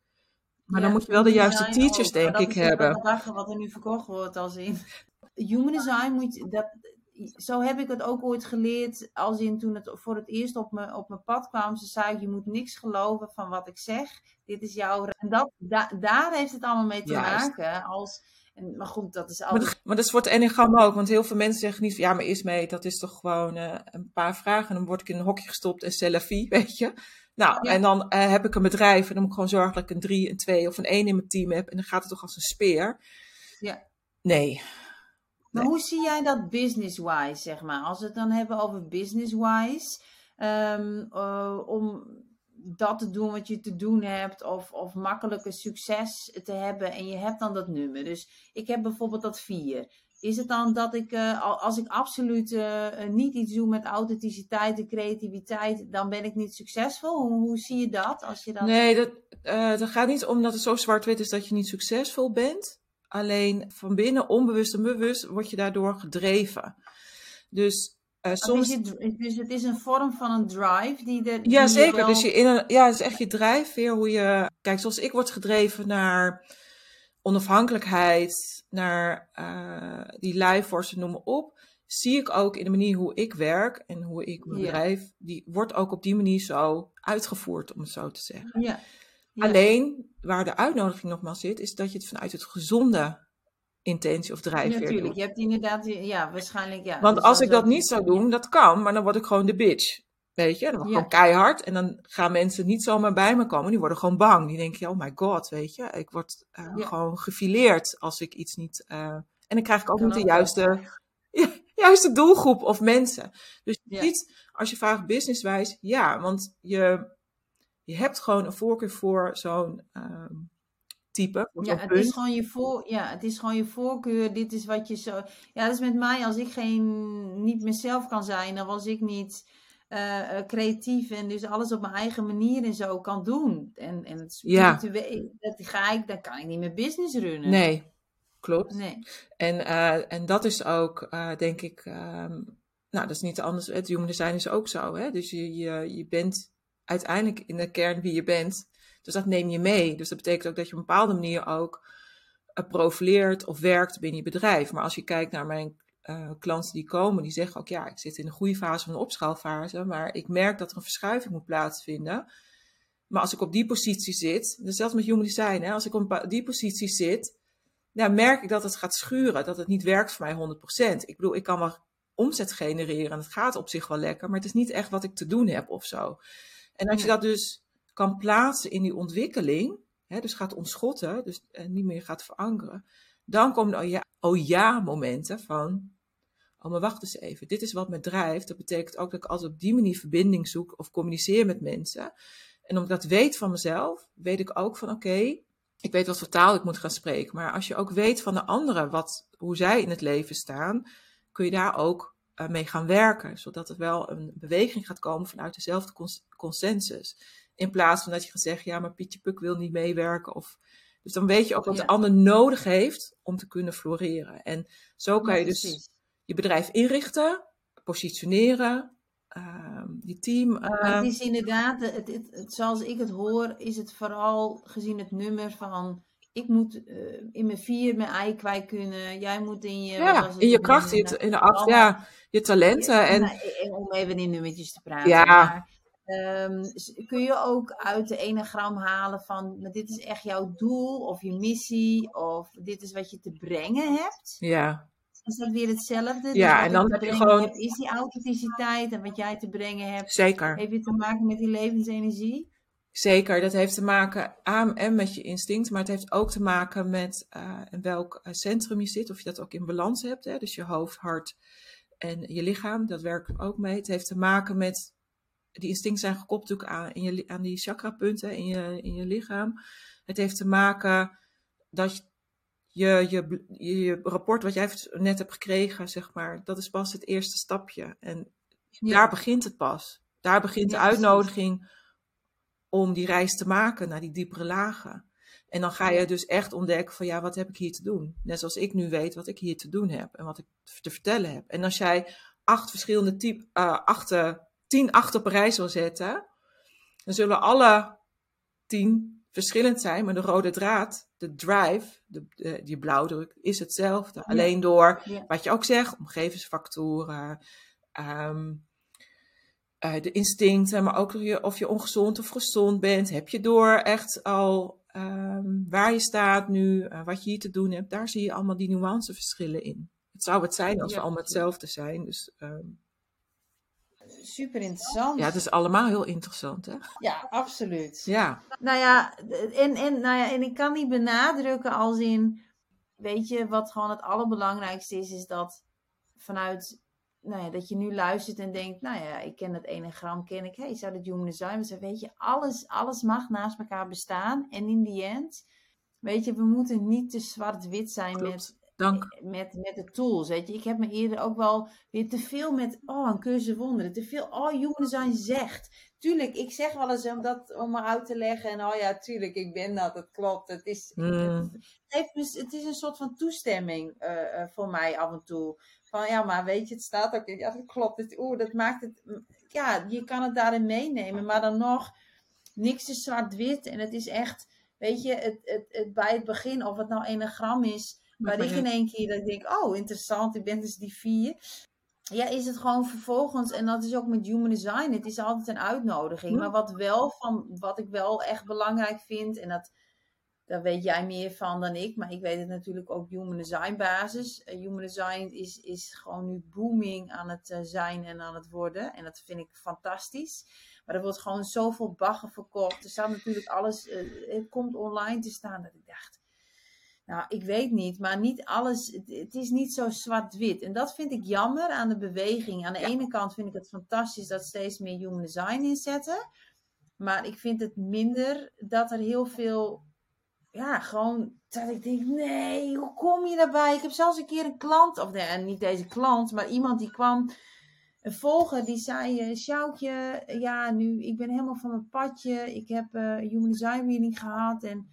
Maar Ja, dan moet je wel de juiste teachers, ook, denk ik, dat is ook hebben. wat er nu verkocht wordt als in. Human design moet je, dat, zo heb ik het ook ooit geleerd. Als in toen het voor het eerst op mijn, op mijn pad kwam. Ze zei: Je moet niks geloven van wat ik zeg. Dit is jouw. En dat, da, daar heeft het allemaal mee te Juist. maken. Als, en, maar goed, dat is Maar altijd. dat, maar dat is voor het enneagram ook, want heel veel mensen zeggen niet van ja, maar is mee, dat is toch gewoon uh, een paar vragen en dan word ik in een hokje gestopt en selfie, weet je. Nou, Ja. en dan uh, heb ik een bedrijf en dan moet ik gewoon zorgen dat ik een drie, een twee of een één in mijn team heb en dan gaat het toch als een speer. Ja. Nee. Maar Nee. hoe zie jij dat business-wise, zeg maar? Als we het dan hebben over business-wise, ehm, eh, om dat te doen wat je te doen hebt, of, of makkelijker succes te hebben, en je hebt dan dat nummer. Dus ik heb bijvoorbeeld dat vier. Is het dan dat ik, eh, al- als ik absoluut eh, niet iets doe met authenticiteit en creativiteit, dan ben ik niet succesvol? Hoe, hoe zie je dat? Als je dat... Nee, dat, uh, dat gaat niet om dat het zo zwart-wit is dat je niet succesvol bent. Alleen van binnen, onbewust en bewust, word je daardoor gedreven. Dus uh, Of soms... is het, dus het is een vorm van een drive die die Ja, zeker. wel- Dus je in een, ja, het is echt je drijfveer hoe je. Kijk, zoals ik word gedreven naar onafhankelijkheid, naar uh, die life force, noem maar op. Zie ik ook in de manier hoe ik werk en hoe ik mijn Ja. bedrijf, die wordt ook op die manier zo uitgevoerd, om het zo te zeggen. Ja. Ja. Alleen waar de uitnodiging nogmaals zit, is dat je het vanuit het gezonde intentie of drijfveer Natuurlijk, doet. je hebt inderdaad, ja, waarschijnlijk ja. Want Dus als ik dat niet zou doen, dat kan, maar dan word ik gewoon de bitch. Weet je, dan word ik Ja. gewoon keihard. En dan gaan mensen niet zomaar bij me komen. Die worden gewoon bang. Die denken, oh my god, weet je. Ik word uh, Ja. gewoon gefileerd als ik iets niet... Uh... En dan krijg ik ook niet de juiste, juiste doelgroep of mensen. Dus ziet, als je vraagt businesswijs, ja. Want je, je hebt gewoon een voorkeur voor zo'n ehm, type. Voor Ja, zo'n het punt. is, gewoon je voor, ja, het is gewoon je voorkeur. Dit is wat je zo. Ja, dat is met mij. Als ik geen, niet mezelf kan zijn, dan was ik niet eh, eh, creatief en dus alles op mijn eigen manier en zo kan doen. En, en het Ja. spiritueel, dat ga ik, dan kan ik niet meer business runnen. Nee. Klopt. Nee. En, uh, en dat is ook, uh, denk ik, um, nou, dat is niet anders. Het human design is ook zo. Hè? Dus je, je, je bent uiteindelijk in de kern wie je bent. Dus dat neem je mee. Dus dat betekent ook dat je op een bepaalde manier ook uh, profileert of werkt binnen je bedrijf. Maar als je kijkt naar mijn uh, klanten die komen, die zeggen ook ja, ik zit in een goede fase van een opschaalfase, maar ik merk dat er een verschuiving moet plaatsvinden. Maar als ik op die positie zit, dus zelfs met human design, hè, als ik op die positie zit, dan merk ik dat het gaat schuren, dat het niet werkt voor mij 100%. Ik bedoel, ik kan wel omzet genereren en het gaat op zich wel lekker, maar het is niet echt wat ik te doen heb of zo. En als je dat dus kan plaatsen in die ontwikkeling, hè, dus gaat ontschotten, dus en niet meer gaat verankeren, dan komen oh ja, oh ja momenten van, oh maar wacht eens even, dit is wat me drijft. Dat betekent ook dat ik altijd op die manier verbinding zoek of communiceer met mensen. En omdat ik dat weet van mezelf, weet ik ook van oké, okay, ik weet wat voor taal ik moet gaan spreken. Maar als je ook weet van de anderen wat, hoe zij in het leven staan, kun je daar ook uh, mee gaan werken. Zodat er wel een beweging gaat komen vanuit dezelfde cons consensus. In plaats van dat je gaat zeggen, ja, maar Pietje Puk wil niet meewerken. Of, dus dan weet je ook wat ja. de ander nodig heeft om te kunnen floreren. En zo kan je dus je bedrijf inrichten, positioneren, uh, je team. Uh... Het is inderdaad, het, het, het, zoals ik het hoor, is het vooral gezien het nummer van ik moet uh, in mijn vier mijn ei kwijt kunnen. Jij moet in je... Ja, in je kracht, in, in de acht, ja, je talenten. Ja, en... om even in nummertjes te praten. Ja. Maar, um, kun je ook uit de enagram halen van... dit is echt jouw doel of je missie... of dit is wat je te brengen hebt? Ja. Is dat weer hetzelfde? Ja, dus en dan heb je gewoon... Hebt, is die authenticiteit en wat jij te brengen hebt... Zeker. Heeft het te maken met die levensenergie? Zeker, dat heeft te maken aan en met je instinct, maar het heeft ook te maken met uh, in welk centrum je zit, of je dat ook in balans hebt. Hè? Dus je hoofd, hart en je lichaam, dat werkt ook mee. Het heeft te maken met, die instincten zijn gekoppeld natuurlijk aan, in je, aan die chakrapunten in je, in je lichaam. Het heeft te maken dat je, je, je, je rapport wat jij net hebt gekregen, zeg maar, dat is pas het eerste stapje. En ja. daar begint het pas. Daar begint ja, de uitnodiging. Om die reis te maken naar die diepere lagen. En dan ga je dus echt ontdekken van ja, wat heb ik hier te doen? Net zoals ik nu weet wat ik hier te doen heb en wat ik te vertellen heb. En als jij acht verschillende type, uh, achter, tien achter op rij wil zetten, dan zullen alle tien verschillend zijn, maar de rode draad, de drive, de, de, die blauwdruk, is hetzelfde. Ja. Alleen door, ja. wat je ook zegt, omgevingsfactoren, um, uh, de instincten, maar ook je, of je ongezond of gezond bent. Heb je door echt al um, waar je staat nu, uh, wat je hier te doen hebt. Daar zie je allemaal die nuanceverschillen in. Het zou het zijn als ja. we allemaal hetzelfde zijn. Dus, um, Super interessant. Ja, het is allemaal heel interessant, hè? Ja, absoluut. Ja. Nou ja, en, en, nou ja, en ik kan niet benadrukken als in, weet je, wat gewoon het allerbelangrijkste is, is dat vanuit nou ja, dat je nu luistert en denkt, nou ja, ik ken dat enagram, ken ik. Hey, zou dat human design zijn? Weet je, alles, alles mag naast elkaar bestaan. En in die end, weet je, we moeten niet te zwart-wit zijn met, Dank. met, met de tools. Weet je, ik heb me eerder ook wel weer te veel met, oh, een cursus wonderen. Te veel, oh, human design zegt. Tuurlijk, ik zeg wel eens om dat om me uit te leggen. En oh ja, tuurlijk, ik ben dat, het klopt. Het is, mm. het, het, het, is een soort van toestemming uh, uh, voor mij af en toe. Van ja, maar weet je, het staat ook in. Ja, dat klopt. Het, oeh, dat maakt het. Ja, je kan het daarin meenemen. Maar dan nog, niks is zwart-wit. En het is echt, weet je, het, het, het, bij het begin, of het nou enagram is. Waar ik in één keer dat denk, oh, interessant, ik ben dus die vier. Ja, is het gewoon vervolgens, en dat is ook met human design, het is altijd een uitnodiging. Maar wat wel van, wat ik wel echt belangrijk vind, en dat daar weet jij meer van dan ik. Maar ik weet het natuurlijk ook human design basis. Uh, human design is, is gewoon nu booming aan het uh, zijn en aan het worden. En dat vind ik fantastisch. Maar er wordt gewoon zoveel baggen verkocht. Er staat natuurlijk alles, uh, het komt online te staan dat ik dacht. Nou, ik weet niet, maar niet alles, het, het is niet zo zwart-wit. En dat vind ik jammer aan de beweging. Aan de ja. ene kant vind ik het fantastisch dat steeds meer human design inzetten. Maar ik vind het minder dat er heel veel ja, gewoon dat ik denk, nee, hoe kom je daarbij? Ik heb zelfs een keer een klant, of nee, niet deze klant, maar iemand die kwam, een volger, die zei, Sjoukje, ja, nu, ik ben helemaal van mijn padje. Ik heb uh, human design reading gehad en,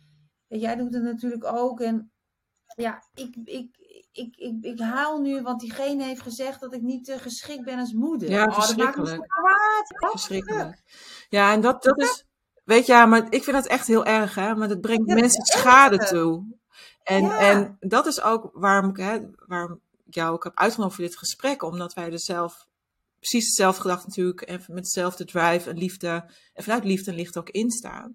en jij doet het natuurlijk ook. En ja, ik, ik, ik, ik, ik haal nu, want diegene heeft gezegd dat ik niet geschikt ben als moeder. Ja, oh, verschrikkelijk. Verschrikkelijk. Ja, en dat, dat is, weet je, ja, maar ik vind dat echt heel erg, hè, maar dat brengt Ja, mensen het schade toe. En, Ja. en dat is ook waarom ik, hè, waarom ik jou ook heb uitgenodigd voor dit gesprek, omdat wij er zelf precies hetzelfde gedacht natuurlijk, en met dezelfde drive en liefde, en vanuit liefde en licht ook instaan,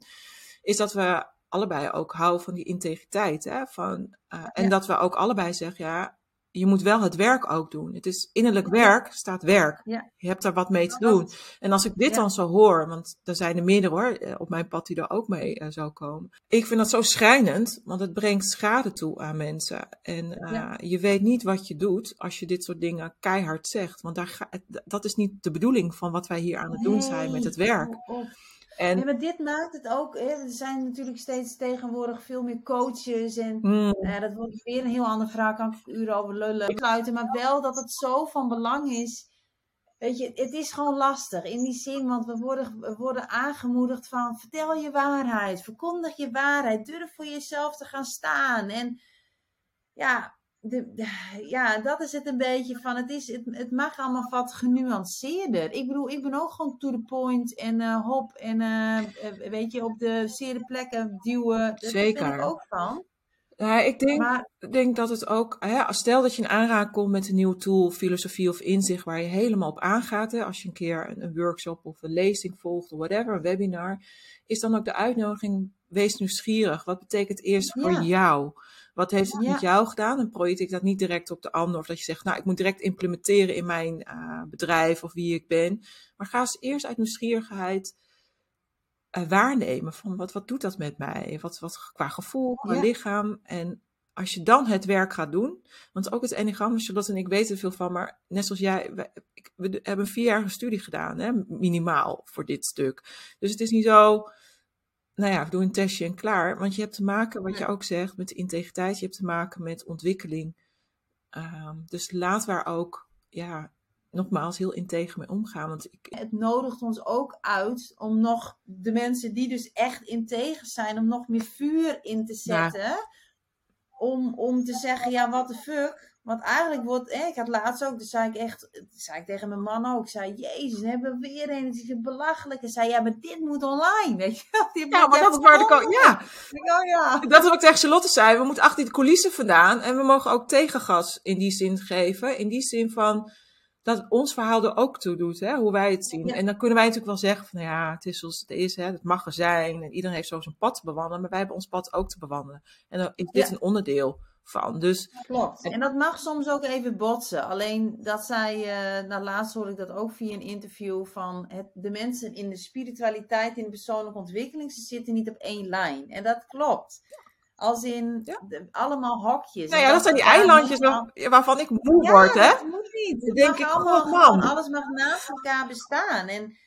is dat we allebei ook houden van die integriteit. Hè? Van, eh, en Ja. dat we ook allebei zeggen, ja, je moet wel het werk ook doen. Het is innerlijk werk, staat werk. Ja. Je hebt daar wat mee te doen. En als ik dit Ja. dan zo hoor, want er zijn er meerdere hoor, eh, op mijn pad die er ook mee eh, zou komen. Ik vind dat zo schrijnend, want het brengt schade toe aan mensen. En eh, Ja. je weet niet wat je doet als je dit soort dingen keihard zegt. Want daar ga, dat is niet de bedoeling van wat wij hier aan het doen zijn met het werk. En maar dit maakt het ook. Hè, er zijn natuurlijk steeds tegenwoordig veel meer coaches. En mm, nou ja, dat wordt weer een heel andere vraag. Kan ik uren over lullen sluiten. Maar wel dat het zo van belang is. Weet je, het is gewoon lastig in die zin. Want we worden, we worden aangemoedigd van. Vertel je waarheid. Verkondig je waarheid. Durf voor jezelf te gaan staan. En ja. De, de- ja, dat is het een beetje van. Het, is, het, het mag allemaal wat genuanceerder. Ik bedoel, ik ben ook gewoon to the point en eh, hop en eh, eh, weet je, op de zere plekken duwen. Daar ben Zeker. ik ook van. ja, ik denk, Maar denk dat het ook, hè, stel dat je in aanraking komt met een nieuwe tool, filosofie of inzicht waar je helemaal op aangaat. Hè, als je een keer een, een workshop of een lezing volgt of whatever, een webinar, is dan ook de uitnodiging, wees nieuwsgierig. Wat betekent eerst voor jou? Wat heeft het Ja. met jou gedaan? En projecteer dat niet direct op de ander. Of dat je zegt, nou, ik moet direct implementeren in mijn eh, bedrijf of wie ik ben. Maar ga eens eerst uit nieuwsgierigheid eh, waarnemen van wat, wat doet dat met mij? Wat, wat qua gevoel, qua Ja. lichaam. En als je dan het werk gaat doen, want ook het enneagram, Charlotte en ik weten er veel van, maar net zoals jij, wij- ik- we hebben een vierjarige studie gedaan, hè, minimaal voor dit stuk. Dus het is niet zo, nou ja, doe een testje en klaar. Want je hebt te maken, wat je ook zegt, met integriteit, je hebt te maken met ontwikkeling. Ehm, dus laat waar ook, ja, nogmaals, heel integer mee omgaan. Want ik, het nodigt ons ook uit om nog de mensen die dus echt integer zijn, om nog meer vuur in te Ja. zetten. Om, om te zeggen, ja, what the fuck. Want eigenlijk wordt, eh, ik had laatst ook, dus zei ik echt, zei ik tegen mijn man ook, ik zei, jezus, we hebben we weer een, het is belachelijk. En zei, ja, maar dit moet online, weet je wel. Dit ja, maar dat is waar de, ko- ja, oh ja. Dat is wat ik tegen Charlotte zei. We moeten achter de coulissen vandaan. En we mogen ook tegengas in die zin geven. In die zin van dat ons verhaal er ook toe doet. Hè, hoe wij het zien. Ja. En dan kunnen wij natuurlijk wel zeggen van nou ja, het is zoals het is. Hè, het mag er zijn. En iedereen heeft zo zijn pad te bewandelen. Maar wij hebben ons pad ook te bewandelen. En dan is dit Ja. een onderdeel van. Dus Klopt. En dat mag soms ook even botsen. Alleen dat zei, eh nou laatst hoorde ik dat ook via een interview van het, de mensen in de spiritualiteit, in de persoonlijke ontwikkeling, ze zitten niet op één lijn. En dat klopt. Als in Ja. de- allemaal hokjes. nou ja, dat zijn die eilandjes waar- waarvan ik moe Ja, word. Hè? dat moet niet. Dan Het denk mag ik, allemaal man. gewoon, alles mag naast elkaar bestaan. En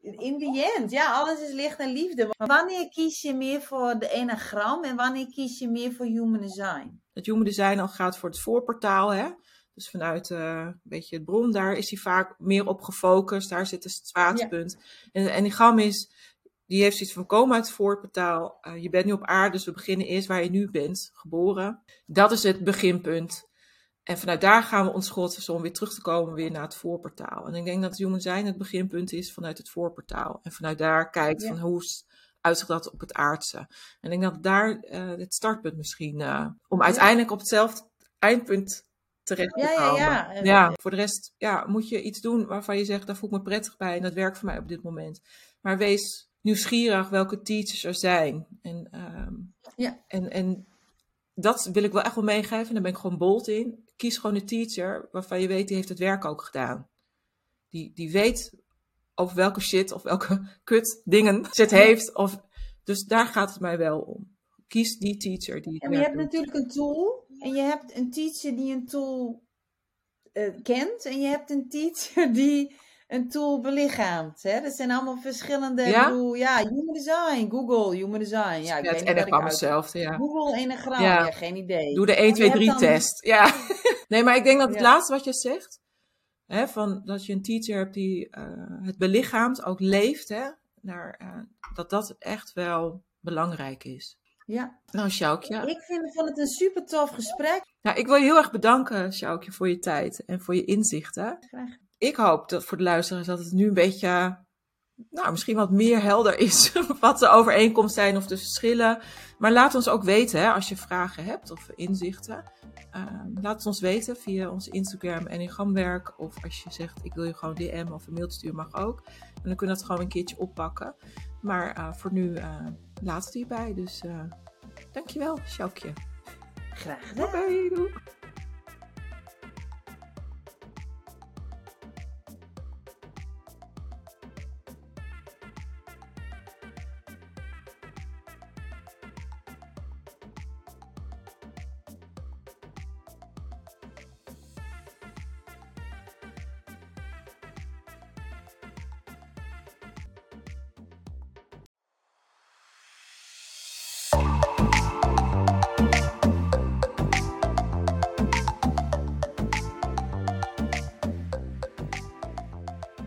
in the end, ja, alles is licht en liefde. Maar wanneer kies je meer voor de enagram en wanneer kies je meer voor human design? Het Human Design al gaat voor het voorportaal. Hè? Dus vanuit eh, een beetje het bron, daar is hij vaak meer op gefocust. Daar zit het zwaartepunt. En de enneagram is, die heeft zoiets van komen uit het voorportaal. Eh, je bent nu op aarde, dus we beginnen eerst waar je nu bent, geboren. Dat is het beginpunt. En vanuit daar gaan we ons schotten om weer terug te komen weer naar het voorportaal. En ik denk dat het Human Design het beginpunt is vanuit het voorportaal. En vanuit daar kijkt Ja. van hoe dat op het aardse. En ik denk dat daar eh, het startpunt misschien, eh, om uiteindelijk op hetzelfde eindpunt terecht te Ja, ja, komen. ja. Eh, Ja, voor de rest ja, moet je iets doen waarvan je zegt, daar voel ik me prettig bij en dat werkt voor mij op dit moment. Maar wees nieuwsgierig welke teachers er zijn. En, ehm, Ja. en, en dat wil ik wel echt wel meegeven. En daar ben ik gewoon bold in. Kies gewoon een teacher waarvan je weet, die heeft het werk ook gedaan. Die, die weet over welke shit of welke kut dingen ze het heeft. Of, dus daar gaat het mij wel om. Kies die teacher die maar je hebt doet. natuurlijk een tool en je hebt een teacher die een tool eh, kent en je hebt een teacher die een tool belichaamt. Hè? Dat zijn allemaal verschillende, Ja? bedoel, ja, human design, Google, human design. Ja, ik Ja, weet het uit... hetzelfde, ja. Google enagram, Ja. ja. geen idee. Doe de 1, 2, hebt 3 dan- test. Ja. Nee, maar ik denk dat het laatste wat je zegt, hè, van dat je een teacher hebt die eh, het belichaamt, ook leeft, hè, naar, eh, dat dat echt wel belangrijk is. Ja. Nou, Sjoukje. Ik vind het een super tof gesprek. Nou, ik wil je heel erg bedanken, Sjoukje, voor je tijd en voor je inzichten. Graag. Ik hoop dat voor de luisteraars dat het nu een beetje, nou, misschien wat meer helder is wat de overeenkomsten zijn of de verschillen. Maar laat ons ook weten, hè, als je vragen hebt of inzichten. Uh, laat het ons weten via onze Instagram en in Gamwerk. Of als je zegt, ik wil je gewoon DM of een mail sturen, mag ook. En dan kunnen we het gewoon een keertje oppakken. Maar uh, voor nu uh, laat het hierbij. Dus dankjewel, Sjoukje. Graag gedaan. Bye, doei.